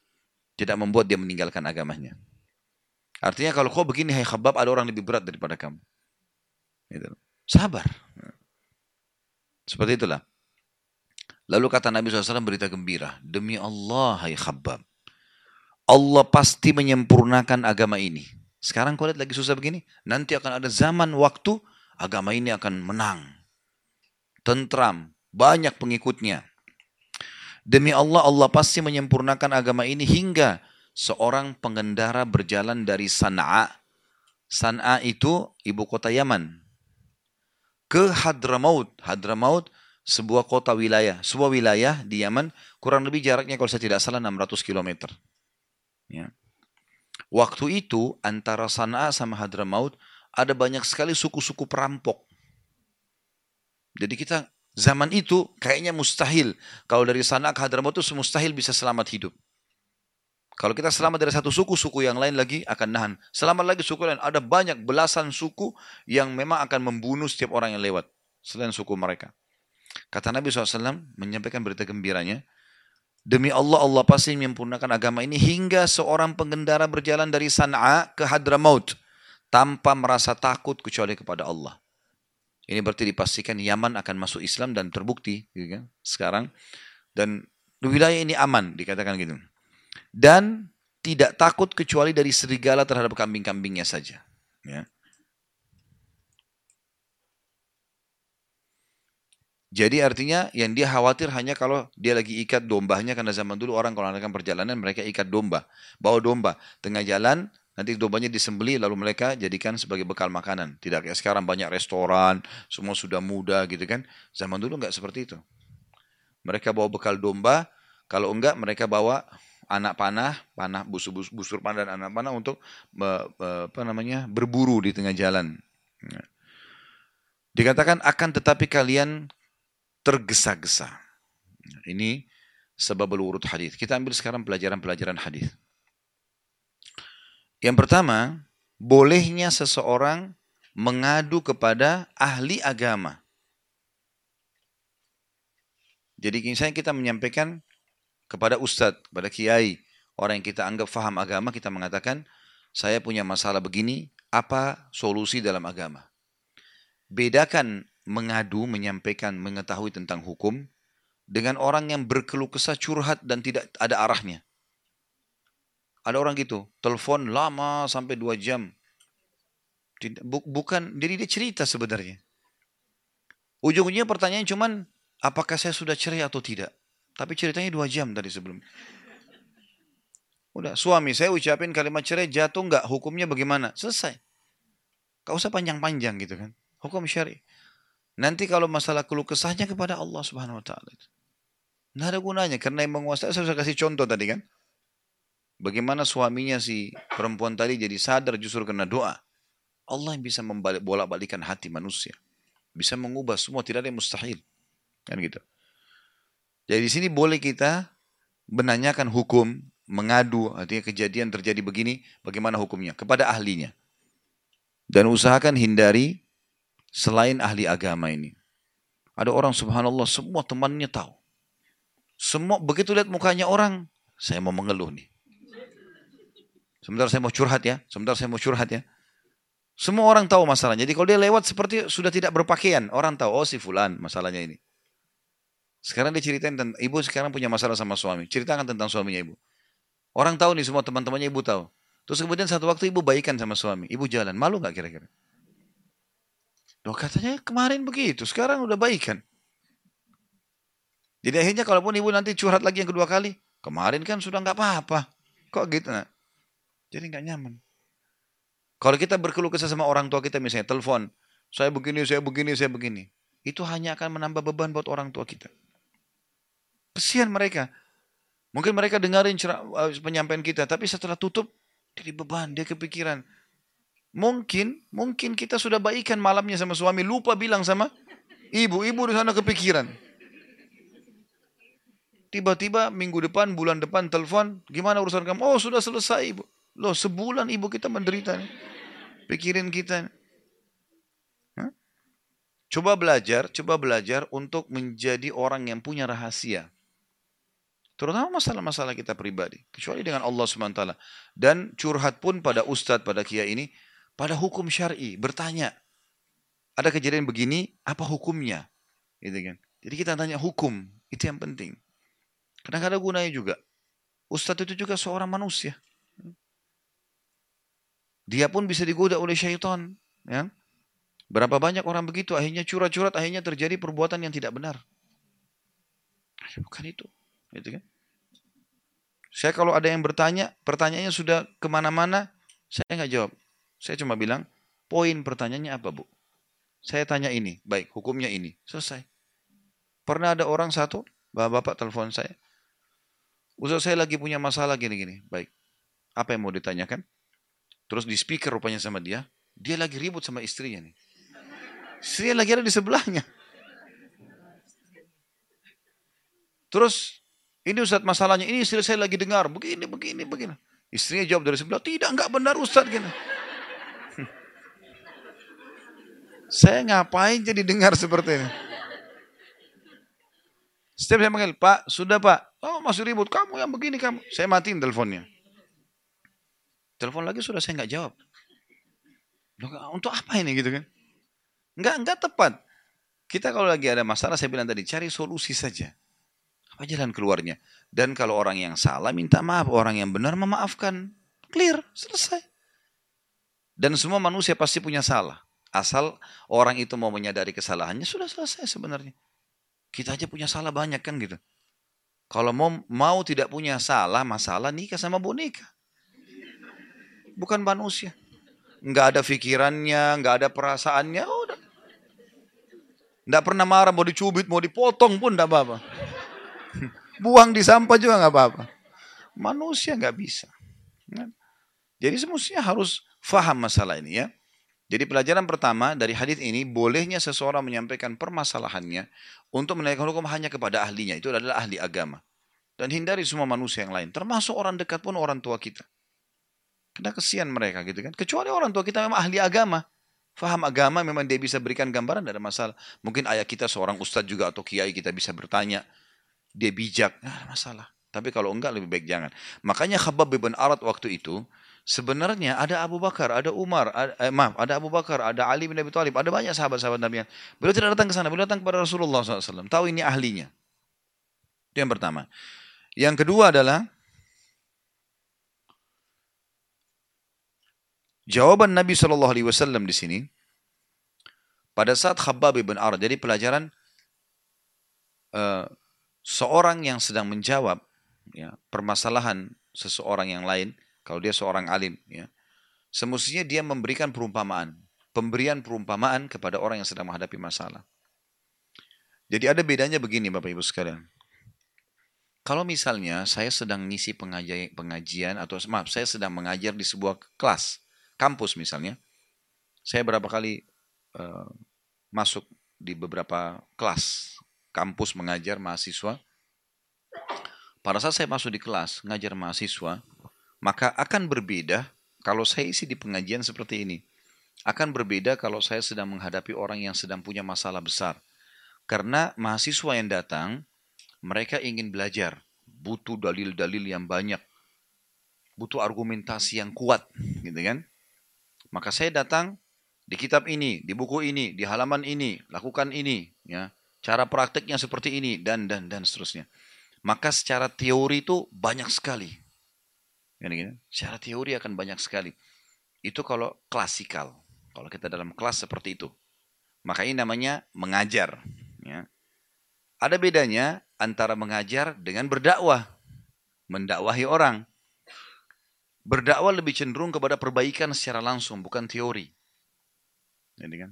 Tidak membuat dia meninggalkan agamanya. Artinya kalau kau begini, hai khabab, ada orang lebih berat daripada kamu. Gitu. Sabar. Seperti itulah. Lalu kata Nabi SAW berita gembira. Demi Allah, hai khabab. Allah pasti menyempurnakan agama ini. Sekarang kau lihat lagi susah begini. Nanti akan ada zaman waktu agama ini akan menang. Tentram. Banyak pengikutnya. Demi Allah, Allah pasti menyempurnakan agama ini hingga seorang pengendara berjalan dari Sana'a. Sana'a itu ibu kota Yaman. Ke Hadramaut. Hadramaut sebuah kota wilayah. Sebuah wilayah di Yaman kurang lebih jaraknya kalau saya tidak salah 600 km. Ya. Waktu itu antara Sana'a sama Hadramaut ada banyak sekali suku-suku perampok. Jadi kita zaman itu kayaknya mustahil. Kalau dari Sana'a ke Hadramaut itu mustahil bisa selamat hidup. Kalau kita selamat dari satu suku, suku yang lain lagi akan nahan. Selamat lagi suku lain. Ada banyak belasan suku yang memang akan membunuh setiap orang yang lewat. Selain suku mereka. Kata Nabi SAW menyampaikan berita gembiranya. Demi Allah, Allah pasti menyempurnakan agama ini hingga seorang pengendara berjalan dari Sana'a ke Hadramaut tanpa merasa takut kecuali kepada Allah. Ini berarti dipastikan Yaman akan masuk Islam dan terbukti gitu kan, sekarang. Dan wilayah ini aman, dikatakan gitu. Dan tidak takut kecuali dari serigala terhadap kambing-kambingnya saja. Ya. Jadi artinya yang dia khawatir hanya kalau dia lagi ikat dombanya karena zaman dulu orang kalau melakukan perjalanan mereka ikat domba, bawa domba tengah jalan nanti dombanya disembeli lalu mereka jadikan sebagai bekal makanan. Tidak kayak sekarang banyak restoran, semua sudah mudah gitu kan. Zaman dulu nggak seperti itu. Mereka bawa bekal domba, kalau enggak mereka bawa anak panah, panah busur, busur panah dan anak panah untuk apa namanya berburu di tengah jalan. Dikatakan akan tetapi kalian tergesa-gesa. Ini sebab urut hadis. Kita ambil sekarang pelajaran-pelajaran hadis. Yang pertama, bolehnya seseorang mengadu kepada ahli agama. Jadi misalnya kita menyampaikan kepada ustadz, kepada kiai, orang yang kita anggap faham agama, kita mengatakan, saya punya masalah begini, apa solusi dalam agama? Bedakan mengadu, menyampaikan, mengetahui tentang hukum dengan orang yang berkeluh kesah curhat dan tidak ada arahnya. Ada orang gitu, telepon lama sampai dua jam. Bukan, jadi dia cerita sebenarnya. Ujung-ujungnya pertanyaan cuman, apakah saya sudah cerai atau tidak? Tapi ceritanya dua jam tadi sebelum. Udah, suami saya ucapin kalimat cerai, jatuh nggak? Hukumnya bagaimana? Selesai. Gak usah panjang-panjang gitu kan. Hukum syari. Nanti kalau masalah keluh kesahnya kepada Allah Subhanahu wa taala. Nggak ada gunanya karena yang menguasai saya sudah kasih contoh tadi kan. Bagaimana suaminya si perempuan tadi jadi sadar justru karena doa. Allah yang bisa membalik bolak-balikan hati manusia. Bisa mengubah semua, tidak ada yang mustahil. Kan gitu. Jadi di sini boleh kita menanyakan hukum, mengadu, artinya kejadian terjadi begini, bagaimana hukumnya kepada ahlinya. Dan usahakan hindari selain ahli agama ini. Ada orang subhanallah semua temannya tahu. Semua begitu lihat mukanya orang, saya mau mengeluh nih. Sebentar saya mau curhat ya, sebentar saya mau curhat ya. Semua orang tahu masalahnya. Jadi kalau dia lewat seperti sudah tidak berpakaian, orang tahu, oh si fulan masalahnya ini. Sekarang dia ceritain tentang, ibu sekarang punya masalah sama suami. Ceritakan tentang suaminya ibu. Orang tahu nih semua teman-temannya ibu tahu. Terus kemudian satu waktu ibu baikan sama suami. Ibu jalan, malu nggak kira-kira? Loh katanya kemarin begitu, sekarang udah baik kan? Jadi akhirnya kalaupun ibu nanti curhat lagi yang kedua kali, kemarin kan sudah nggak apa-apa. Kok gitu? Nah? Jadi nggak nyaman. Kalau kita berkeluh kesah sama orang tua kita misalnya telepon, saya begini, saya begini, saya begini. Itu hanya akan menambah beban buat orang tua kita. Kesian mereka. Mungkin mereka dengarin eh, penyampaian kita, tapi setelah tutup, jadi beban, dia kepikiran. Mungkin, mungkin kita sudah baikan malamnya sama suami, lupa bilang sama ibu, ibu di sana kepikiran. Tiba-tiba minggu depan, bulan depan telepon, gimana urusan kamu? Oh sudah selesai ibu. Loh sebulan ibu kita menderita. Nih pikirin kita. Hah? Coba belajar, coba belajar untuk menjadi orang yang punya rahasia. Terutama masalah-masalah kita pribadi. Kecuali dengan Allah SWT. Dan curhat pun pada ustadz, pada kia ini. Pada hukum syari. Bertanya. Ada kejadian begini, apa hukumnya? Gitu kan. Jadi kita tanya hukum. Itu yang penting. Karena ada gunanya juga. Ustadz itu juga seorang manusia. Dia pun bisa digoda oleh syaitan. Ya. Berapa banyak orang begitu, akhirnya curhat-curhat, akhirnya terjadi perbuatan yang tidak benar. Bukan itu. Gitu kan? Saya kalau ada yang bertanya, pertanyaannya sudah ke mana-mana, saya nggak jawab. Saya cuma bilang, poin pertanyaannya apa bu? Saya tanya ini, baik, hukumnya ini. Selesai. Pernah ada orang satu, bapak-bapak telepon saya. Ustaz saya lagi punya masalah gini-gini. Baik. Apa yang mau ditanyakan? Terus di speaker rupanya sama dia, dia lagi ribut sama istrinya nih. Istrinya lagi ada di sebelahnya. Terus ini Ustaz masalahnya, ini istri saya lagi dengar, begini, begini, begini. Istrinya jawab dari sebelah, tidak, enggak benar Ustaz. Gini. Saya ngapain jadi dengar seperti ini? Setiap saya panggil, Pak, sudah Pak. Oh masih ribut, kamu yang begini kamu. Saya matiin teleponnya. Telepon lagi sudah saya nggak jawab. Untuk apa ini gitu kan? Nggak, nggak tepat. Kita kalau lagi ada masalah, saya bilang tadi, cari solusi saja. Apa jalan keluarnya? Dan kalau orang yang salah, minta maaf. Orang yang benar, memaafkan. Clear, selesai. Dan semua manusia pasti punya salah. Asal orang itu mau menyadari kesalahannya, sudah selesai sebenarnya. Kita aja punya salah banyak kan gitu. Kalau mau, mau tidak punya salah, masalah nikah sama boneka bukan manusia. Nggak ada pikirannya, nggak ada perasaannya, udah. Nggak pernah marah, mau dicubit, mau dipotong pun nggak apa-apa. Buang di sampah juga nggak apa-apa. Manusia nggak bisa. Jadi semestinya harus faham masalah ini ya. Jadi pelajaran pertama dari hadis ini bolehnya seseorang menyampaikan permasalahannya untuk menaikkan hukum hanya kepada ahlinya. Itu adalah ahli agama. Dan hindari semua manusia yang lain. Termasuk orang dekat pun orang tua kita. Karena kesian mereka gitu kan. Kecuali orang tua kita memang ahli agama. Faham agama memang dia bisa berikan gambaran dari masalah. Mungkin ayah kita seorang ustadz juga atau kiai kita bisa bertanya. Dia bijak, nah, masalah. Tapi kalau enggak lebih baik jangan. Makanya Khabab bin Arad waktu itu sebenarnya ada Abu Bakar, ada Umar, ada, eh, maaf, ada Abu Bakar, ada Ali bin Abi Thalib, ada banyak sahabat-sahabat Nabi. Beliau tidak datang ke sana, beliau datang kepada Rasulullah SAW. Tahu ini ahlinya. Itu yang pertama. Yang kedua adalah Jawaban Nabi Shallallahu Alaihi Wasallam di sini pada saat Khabbab bin Arad. Jadi pelajaran uh, seorang yang sedang menjawab ya, permasalahan seseorang yang lain, kalau dia seorang alim, ya, semestinya dia memberikan perumpamaan, pemberian perumpamaan kepada orang yang sedang menghadapi masalah. Jadi ada bedanya begini Bapak Ibu sekalian. Kalau misalnya saya sedang ngisi pengajian, atau maaf saya sedang mengajar di sebuah kelas, kampus misalnya, saya berapa kali uh, masuk di beberapa kelas kampus mengajar mahasiswa. Pada saat saya masuk di kelas mengajar mahasiswa, maka akan berbeda kalau saya isi di pengajian seperti ini. Akan berbeda kalau saya sedang menghadapi orang yang sedang punya masalah besar. Karena mahasiswa yang datang, mereka ingin belajar, butuh dalil-dalil yang banyak, butuh argumentasi yang kuat, gitu kan? Maka saya datang di kitab ini, di buku ini, di halaman ini, lakukan ini, ya. Cara prakteknya seperti ini dan dan dan seterusnya. Maka secara teori itu banyak sekali. Gini, gini. Secara teori akan banyak sekali. Itu kalau klasikal. Kalau kita dalam kelas seperti itu. Maka ini namanya mengajar. Ya. Ada bedanya antara mengajar dengan berdakwah. Mendakwahi orang. Berdakwah lebih cenderung kepada perbaikan secara langsung, bukan teori. Jadi kan?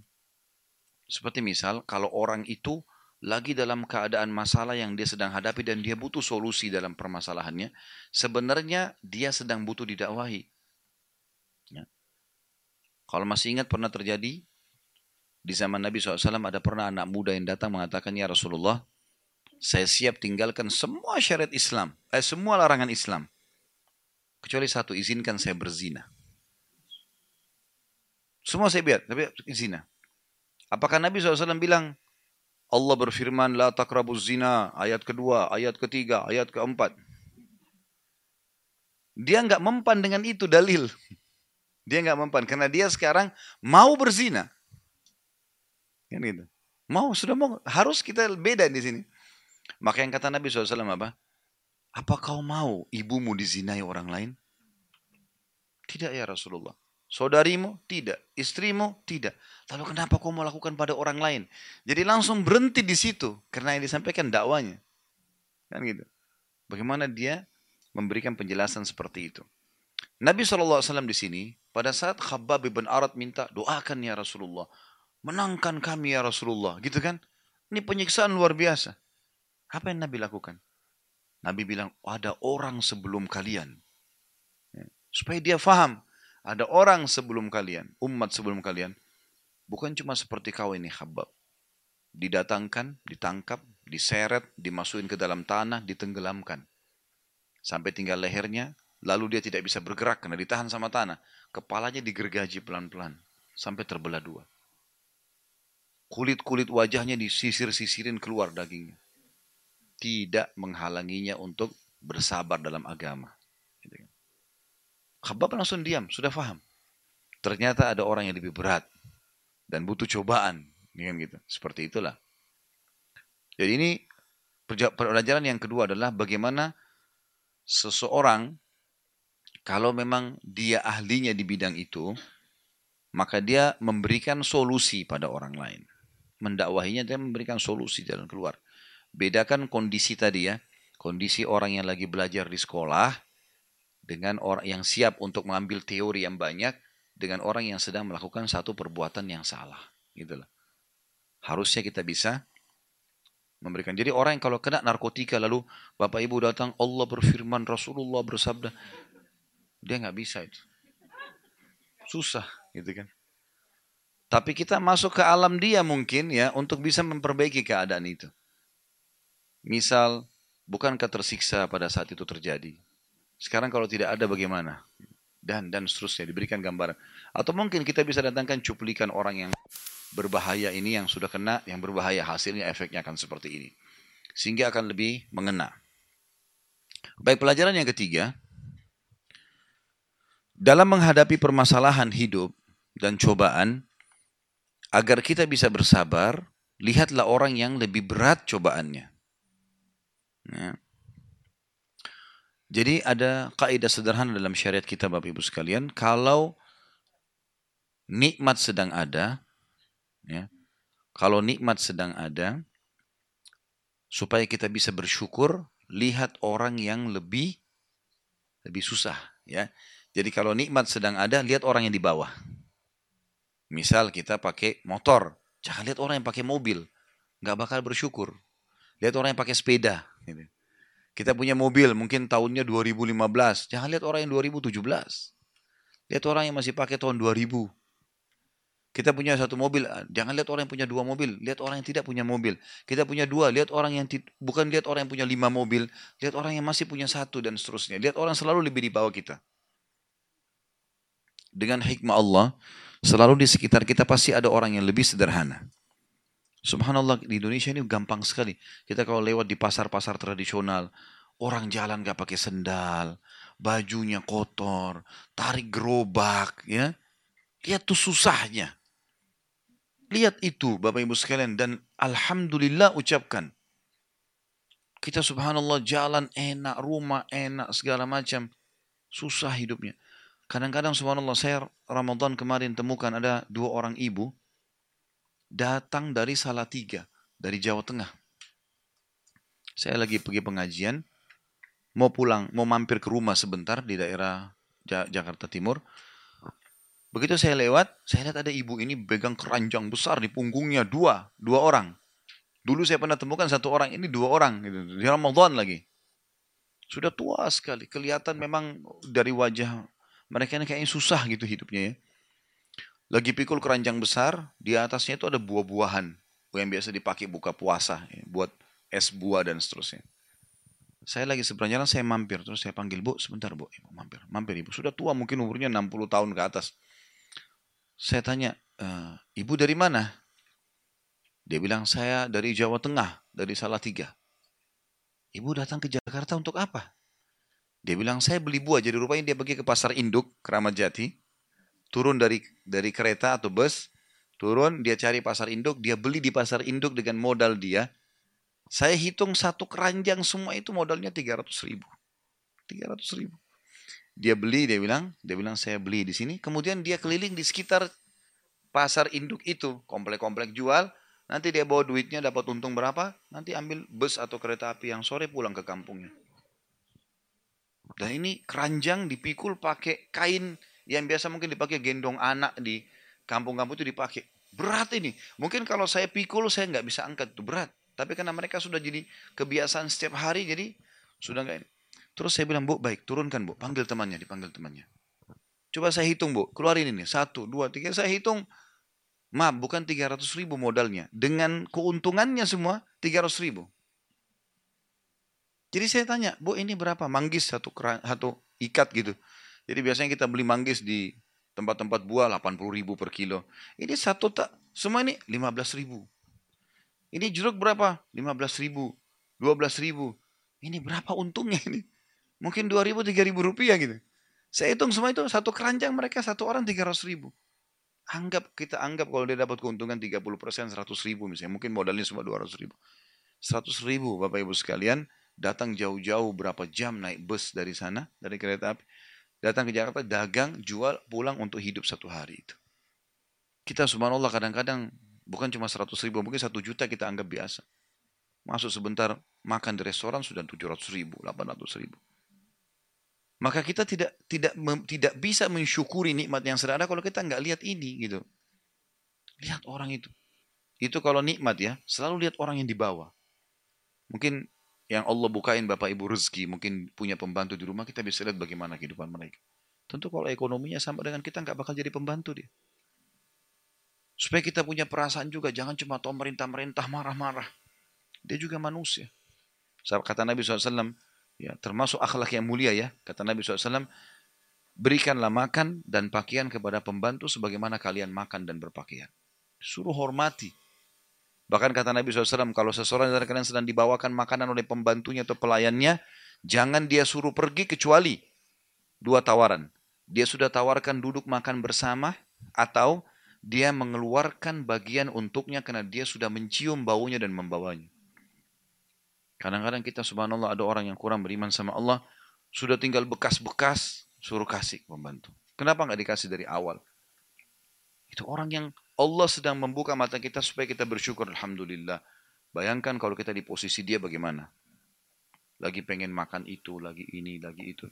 Seperti misal, kalau orang itu lagi dalam keadaan masalah yang dia sedang hadapi dan dia butuh solusi dalam permasalahannya, sebenarnya dia sedang butuh didakwahi. Ya. Kalau masih ingat pernah terjadi di zaman Nabi SAW ada pernah anak muda yang datang mengatakan, Ya Rasulullah, saya siap tinggalkan semua syariat Islam, eh, semua larangan Islam. Kecuali satu, izinkan saya berzina. Semua saya biar, tapi zina. Apakah Nabi SAW bilang, Allah berfirman, La takrabuz zina, ayat kedua, ayat ketiga, ayat keempat. Dia nggak mempan dengan itu dalil. Dia nggak mempan, karena dia sekarang mau berzina. Kan gitu. Mau, sudah mau. Harus kita beda di sini. Maka yang kata Nabi SAW apa? Apa kau mau ibumu dizinai orang lain? Tidak ya Rasulullah. Saudarimu? Tidak. Istrimu? Tidak. Lalu kenapa kau mau lakukan pada orang lain? Jadi langsung berhenti di situ. Karena yang disampaikan dakwanya. Kan gitu. Bagaimana dia memberikan penjelasan seperti itu. Nabi SAW di sini, pada saat Khabbab bin Arad minta, doakan ya Rasulullah. Menangkan kami ya Rasulullah. Gitu kan? Ini penyiksaan luar biasa. Apa yang Nabi lakukan? Nabi bilang, ada orang sebelum kalian. Ya. Supaya dia faham, ada orang sebelum kalian, umat sebelum kalian. Bukan cuma seperti kau ini khabab. Didatangkan, ditangkap, diseret, dimasukin ke dalam tanah, ditenggelamkan. Sampai tinggal lehernya, lalu dia tidak bisa bergerak karena ditahan sama tanah. Kepalanya digergaji pelan-pelan, sampai terbelah dua. Kulit-kulit wajahnya disisir-sisirin keluar dagingnya tidak menghalanginya untuk bersabar dalam agama. Khabab langsung diam, sudah paham. Ternyata ada orang yang lebih berat dan butuh cobaan, kan gitu. Seperti itulah. Jadi ini pelajaran yang kedua adalah bagaimana seseorang kalau memang dia ahlinya di bidang itu, maka dia memberikan solusi pada orang lain. Mendakwahinya dia memberikan solusi jalan keluar. Bedakan kondisi tadi ya. Kondisi orang yang lagi belajar di sekolah dengan orang yang siap untuk mengambil teori yang banyak dengan orang yang sedang melakukan satu perbuatan yang salah. Gitulah. Harusnya kita bisa memberikan. Jadi orang yang kalau kena narkotika lalu Bapak Ibu datang Allah berfirman Rasulullah bersabda dia nggak bisa itu. Susah gitu kan. Tapi kita masuk ke alam dia mungkin ya untuk bisa memperbaiki keadaan itu. Misal, bukankah tersiksa pada saat itu terjadi? Sekarang kalau tidak ada bagaimana? Dan dan seterusnya diberikan gambaran. Atau mungkin kita bisa datangkan cuplikan orang yang berbahaya ini yang sudah kena, yang berbahaya hasilnya efeknya akan seperti ini. Sehingga akan lebih mengena. Baik pelajaran yang ketiga, dalam menghadapi permasalahan hidup dan cobaan, agar kita bisa bersabar, lihatlah orang yang lebih berat cobaannya. Ya. Jadi ada kaidah sederhana dalam syariat kita Bapak Ibu sekalian, kalau nikmat sedang ada, ya, kalau nikmat sedang ada, supaya kita bisa bersyukur, lihat orang yang lebih lebih susah, ya. Jadi kalau nikmat sedang ada, lihat orang yang di bawah. Misal kita pakai motor, jangan lihat orang yang pakai mobil, nggak bakal bersyukur. Lihat orang yang pakai sepeda. Gitu. Kita punya mobil mungkin tahunnya 2015. Jangan lihat orang yang 2017. Lihat orang yang masih pakai tahun 2000. Kita punya satu mobil, jangan lihat orang yang punya dua mobil, lihat orang yang tidak punya mobil. Kita punya dua, lihat orang yang bukan lihat orang yang punya lima mobil, lihat orang yang masih punya satu dan seterusnya. Lihat orang selalu lebih di bawah kita. Dengan hikmah Allah, selalu di sekitar kita pasti ada orang yang lebih sederhana. Subhanallah di Indonesia ini gampang sekali. Kita kalau lewat di pasar-pasar tradisional, orang jalan gak pakai sendal, bajunya kotor, tarik gerobak, ya. Lihat tuh susahnya. Lihat itu Bapak Ibu sekalian dan Alhamdulillah ucapkan. Kita subhanallah jalan enak, rumah enak, segala macam. Susah hidupnya. Kadang-kadang subhanallah saya Ramadan kemarin temukan ada dua orang ibu datang dari Salatiga, dari Jawa Tengah. Saya lagi pergi pengajian, mau pulang, mau mampir ke rumah sebentar di daerah Jakarta Timur. Begitu saya lewat, saya lihat ada ibu ini pegang keranjang besar di punggungnya dua, dua orang. Dulu saya pernah temukan satu orang, ini dua orang gitu. Di Ramadan lagi. Sudah tua sekali, kelihatan memang dari wajah mereka ini kayaknya susah gitu hidupnya ya. Lagi pikul keranjang besar, di atasnya itu ada buah-buahan yang biasa dipakai buka puasa, ya, buat es buah dan seterusnya. Saya lagi seberang jalan, saya mampir. Terus saya panggil, Bu, sebentar Bu, ibu mampir. Mampir ibu, sudah tua mungkin umurnya 60 tahun ke atas. Saya tanya, e, ibu dari mana? Dia bilang, saya dari Jawa Tengah, dari Salatiga. Ibu datang ke Jakarta untuk apa? Dia bilang, saya beli buah. Jadi rupanya dia pergi ke pasar induk, Keramat Jati. Turun dari dari kereta atau bus, turun, dia cari pasar induk, dia beli di pasar induk dengan modal dia, saya hitung satu keranjang semua itu modalnya 300 ribu. 300 ribu. Dia beli, dia bilang, dia bilang saya beli di sini. Kemudian dia keliling di sekitar pasar induk itu, komplek-komplek jual. Nanti dia bawa duitnya dapat untung berapa, nanti ambil bus atau kereta api yang sore pulang ke kampungnya. Dan ini keranjang dipikul pakai kain yang biasa mungkin dipakai gendong anak di kampung-kampung itu dipakai. Berat ini. Mungkin kalau saya pikul saya nggak bisa angkat itu berat. Tapi karena mereka sudah jadi kebiasaan setiap hari, jadi sudah enggak ini. Terus saya bilang, Bu, baik, turunkan Bu. Panggil temannya, dipanggil temannya. Coba saya hitung, Bu. Keluarin ini. Satu, dua, tiga. Saya hitung. Maaf, bukan 300 ribu modalnya. Dengan keuntungannya semua, 300 ribu. Jadi saya tanya, Bu ini berapa? Manggis satu, satu ikat gitu. Jadi biasanya kita beli manggis di tempat-tempat buah 80 ribu per kilo. Ini satu tak, semua ini 15 ribu. Ini jeruk berapa? 15 ribu, 12 ribu. Ini berapa untungnya ini? Mungkin 2 ribu, 3 ribu rupiah gitu. Saya hitung semua itu, satu keranjang mereka satu orang 300 ribu. Anggap, kita anggap kalau dia dapat keuntungan 30 persen 100 ribu misalnya. Mungkin modalnya cuma 200 ribu. 100 ribu Bapak Ibu sekalian, datang jauh-jauh berapa jam naik bus dari sana, dari kereta api. Datang ke Jakarta, dagang, jual, pulang untuk hidup satu hari itu. Kita subhanallah kadang-kadang Bukan cuma 100 ribu, mungkin 1 juta kita anggap biasa. Masuk sebentar makan di restoran sudah 700 ribu, 800 ribu. Maka kita tidak tidak tidak bisa mensyukuri nikmat yang ada kalau kita nggak lihat ini gitu. Lihat orang itu. Itu kalau nikmat ya, selalu lihat orang yang di bawah. Mungkin yang Allah bukain Bapak Ibu rezeki, mungkin punya pembantu di rumah, kita bisa lihat bagaimana kehidupan mereka. Tentu kalau ekonominya sama dengan kita nggak bakal jadi pembantu dia. Supaya kita punya perasaan juga, jangan cuma tahu merintah-merintah marah-marah. Dia juga manusia. Kata Nabi SAW, ya, termasuk akhlak yang mulia ya, kata Nabi SAW, berikanlah makan dan pakaian kepada pembantu sebagaimana kalian makan dan berpakaian. Suruh hormati. Bahkan kata Nabi SAW, kalau seseorang dari kalian sedang dibawakan makanan oleh pembantunya atau pelayannya, jangan dia suruh pergi kecuali dua tawaran. Dia sudah tawarkan duduk makan bersama atau dia mengeluarkan bagian untuknya karena dia sudah mencium baunya dan membawanya. Kadang-kadang kita subhanallah ada orang yang kurang beriman sama Allah, sudah tinggal bekas-bekas, suruh kasih pembantu. Kenapa nggak dikasih dari awal? Itu orang yang Allah sedang membuka mata kita supaya kita bersyukur. Alhamdulillah. Bayangkan kalau kita di posisi dia bagaimana. Lagi pengen makan itu, lagi ini, lagi itu.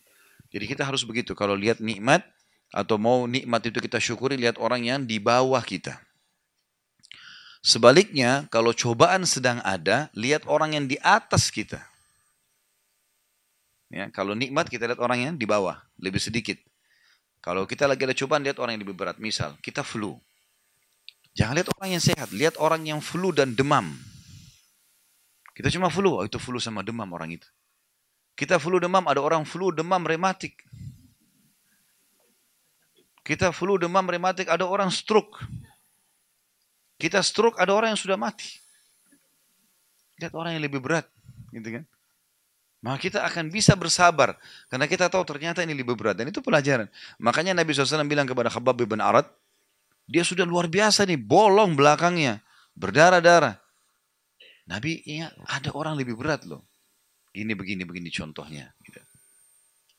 Jadi kita harus begitu. Kalau lihat nikmat, atau mau nikmat itu kita syukuri lihat orang yang di bawah kita. Sebaliknya, kalau cobaan sedang ada, lihat orang yang di atas kita. Ya, kalau nikmat kita lihat orang yang di bawah, lebih sedikit. Kalau kita lagi ada cobaan, lihat orang yang lebih berat. Misal, kita flu. Jangan lihat orang yang sehat, lihat orang yang flu dan demam. Kita cuma flu, oh itu flu sama demam orang itu. Kita flu demam, ada orang flu demam rematik. Kita flu demam rematik, ada orang stroke. Kita stroke, ada orang yang sudah mati. Lihat orang yang lebih berat. Gitu kan? Maka kita akan bisa bersabar. Karena kita tahu ternyata ini lebih berat. Dan itu pelajaran. Makanya Nabi SAW bilang kepada Khabab bin Arad, dia sudah luar biasa nih, bolong belakangnya, berdarah-darah. Nabi, ya, ada orang lebih berat loh. Ini begini begini contohnya. Gitu.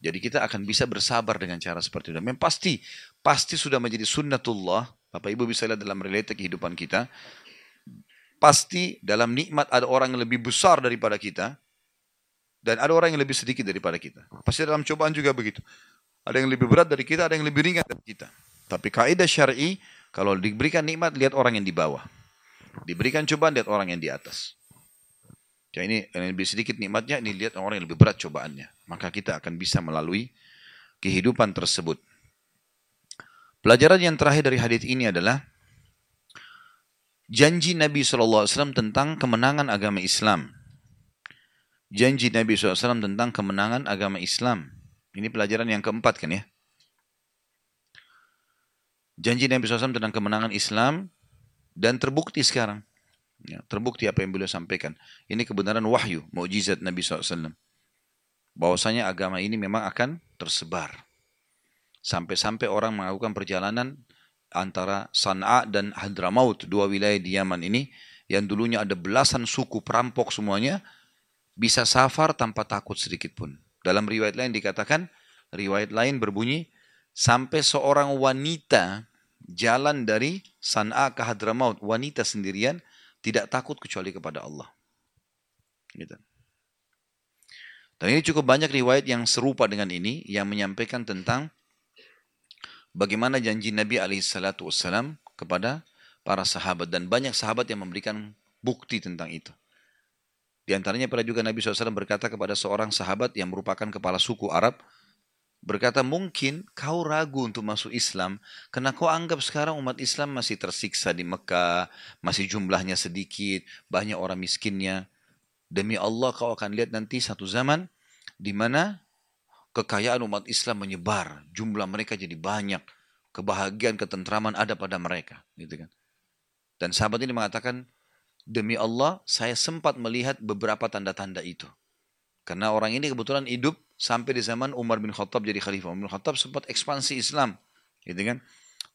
Jadi kita akan bisa bersabar dengan cara seperti itu. Memang pasti, pasti sudah menjadi sunnatullah. Bapak Ibu bisa lihat dalam relate kehidupan kita. Pasti dalam nikmat ada orang yang lebih besar daripada kita. Dan ada orang yang lebih sedikit daripada kita. Pasti dalam cobaan juga begitu. Ada yang lebih berat dari kita, ada yang lebih ringan dari kita. Tapi kaidah syar'i kalau diberikan nikmat lihat orang yang di bawah. Diberikan cobaan lihat orang yang di atas. Ya ini lebih sedikit nikmatnya ini lihat orang yang lebih berat cobaannya. Maka kita akan bisa melalui kehidupan tersebut. Pelajaran yang terakhir dari hadis ini adalah janji Nabi SAW tentang kemenangan agama Islam. Janji Nabi SAW tentang kemenangan agama Islam. Ini pelajaran yang keempat kan ya. Janji Nabi SAW tentang kemenangan Islam dan terbukti sekarang. Ya, terbukti apa yang beliau sampaikan. Ini kebenaran wahyu, mukjizat Nabi SAW. Bahwasanya agama ini memang akan tersebar. Sampai-sampai orang melakukan perjalanan antara San'a dan Hadramaut, dua wilayah di Yaman ini, yang dulunya ada belasan suku perampok semuanya, bisa safar tanpa takut sedikit pun. Dalam riwayat lain dikatakan, riwayat lain berbunyi, sampai seorang wanita jalan dari San'a ke Hadramaut, wanita sendirian, tidak takut kecuali kepada Allah. Gitu. Dan ini cukup banyak riwayat yang serupa dengan ini, yang menyampaikan tentang bagaimana janji Nabi SAW kepada para sahabat dan banyak sahabat yang memberikan bukti tentang itu. Di antaranya pada juga Nabi SAW berkata kepada seorang sahabat yang merupakan kepala suku Arab, berkata mungkin kau ragu untuk masuk Islam karena kau anggap sekarang umat Islam masih tersiksa di Mekah, masih jumlahnya sedikit, banyak orang miskinnya. Demi Allah kau akan lihat nanti satu zaman di mana kekayaan umat Islam menyebar, jumlah mereka jadi banyak, kebahagiaan, ketentraman ada pada mereka, gitu kan. Dan sahabat ini mengatakan, demi Allah, saya sempat melihat beberapa tanda-tanda itu. Karena orang ini kebetulan hidup sampai di zaman Umar bin Khattab jadi khalifah. Umar bin Khattab sempat ekspansi Islam, gitu kan.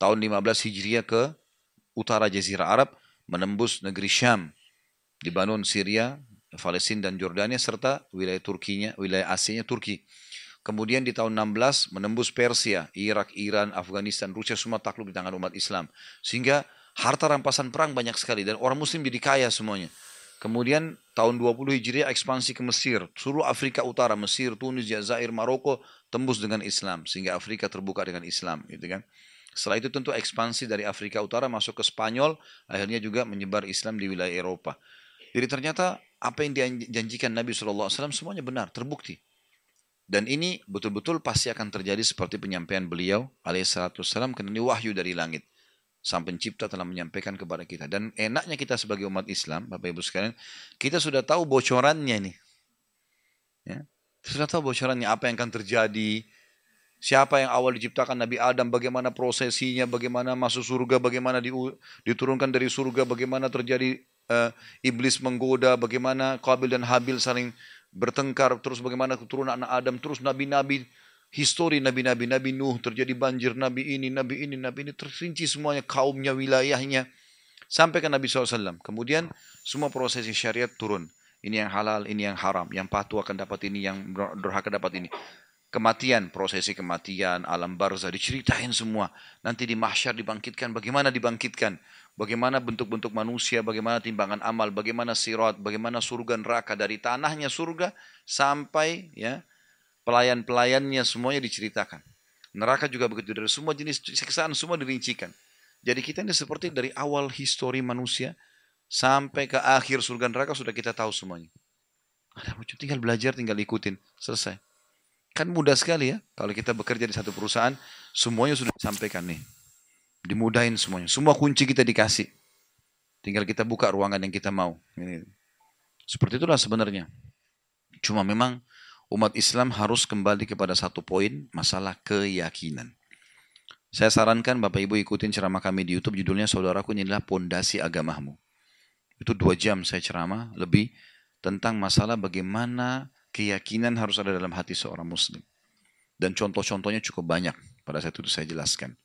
Tahun 15 Hijriah ke utara Jazirah Arab, menembus negeri Syam, dibangun Syria, Palestina dan Jordania serta wilayah Turkinya, wilayah Asia Turki. Kemudian di tahun 16 menembus Persia, Irak, Iran, Afghanistan, Rusia semua takluk di tangan umat Islam. Sehingga harta rampasan perang banyak sekali dan orang muslim jadi kaya semuanya. Kemudian tahun 20 Hijriah ekspansi ke Mesir, seluruh Afrika Utara, Mesir, Tunis, Jazair, Maroko tembus dengan Islam sehingga Afrika terbuka dengan Islam, gitu kan. Setelah itu tentu ekspansi dari Afrika Utara masuk ke Spanyol, akhirnya juga menyebar Islam di wilayah Eropa. Jadi ternyata apa yang dijanjikan Nabi SAW semuanya benar, terbukti. Dan ini betul-betul pasti akan terjadi seperti penyampaian beliau alaihissalam karena ini wahyu dari langit. Sang pencipta telah menyampaikan kepada kita. Dan enaknya kita sebagai umat Islam, Bapak Ibu sekalian, kita sudah tahu bocorannya nih. Ya. Sudah tahu bocorannya apa yang akan terjadi, siapa yang awal diciptakan Nabi Adam, bagaimana prosesinya, bagaimana masuk surga, bagaimana diturunkan dari surga, bagaimana terjadi uh, iblis menggoda, bagaimana Qabil dan Habil saling bertengkar, terus bagaimana keturunan anak Adam, terus nabi-nabi, histori nabi-nabi, Nabi Nuh, terjadi banjir, nabi ini, nabi ini, nabi ini, tersinci semuanya, kaumnya, wilayahnya, sampai ke Nabi SAW. Kemudian semua prosesi syariat turun. Ini yang halal, ini yang haram, yang patuh akan dapat ini, yang durhaka dapat ini. Kematian, prosesi kematian, alam barzah, diceritain semua. Nanti di mahsyar dibangkitkan, bagaimana dibangkitkan bagaimana bentuk-bentuk manusia, bagaimana timbangan amal, bagaimana sirat, bagaimana surga neraka dari tanahnya surga sampai ya pelayan-pelayannya semuanya diceritakan. Neraka juga begitu dari semua jenis siksaan semua dirincikan. Jadi kita ini seperti dari awal histori manusia sampai ke akhir surga neraka sudah kita tahu semuanya. Ada macam tinggal belajar, tinggal ikutin, selesai. Kan mudah sekali ya kalau kita bekerja di satu perusahaan, semuanya sudah disampaikan nih. Dimudahin semuanya. Semua kunci kita dikasih. Tinggal kita buka ruangan yang kita mau. Seperti itulah sebenarnya. Cuma memang umat Islam harus kembali kepada satu poin, masalah keyakinan. Saya sarankan Bapak Ibu ikutin ceramah kami di Youtube, judulnya Saudaraku ini adalah Pondasi Agamamu. Itu dua jam saya ceramah lebih tentang masalah bagaimana keyakinan harus ada dalam hati seorang muslim. Dan contoh-contohnya cukup banyak pada saat itu saya jelaskan.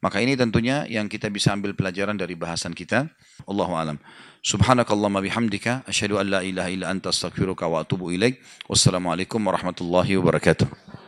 Maka ini tentunya yang kita bisa ambil pelajaran dari bahasan kita. Allahu alam. Subhanakallahumma bihamdika asyhadu an la ilaha illa anta astaghfiruka wa atubu ilaik. Wassalamualaikum warahmatullahi wabarakatuh.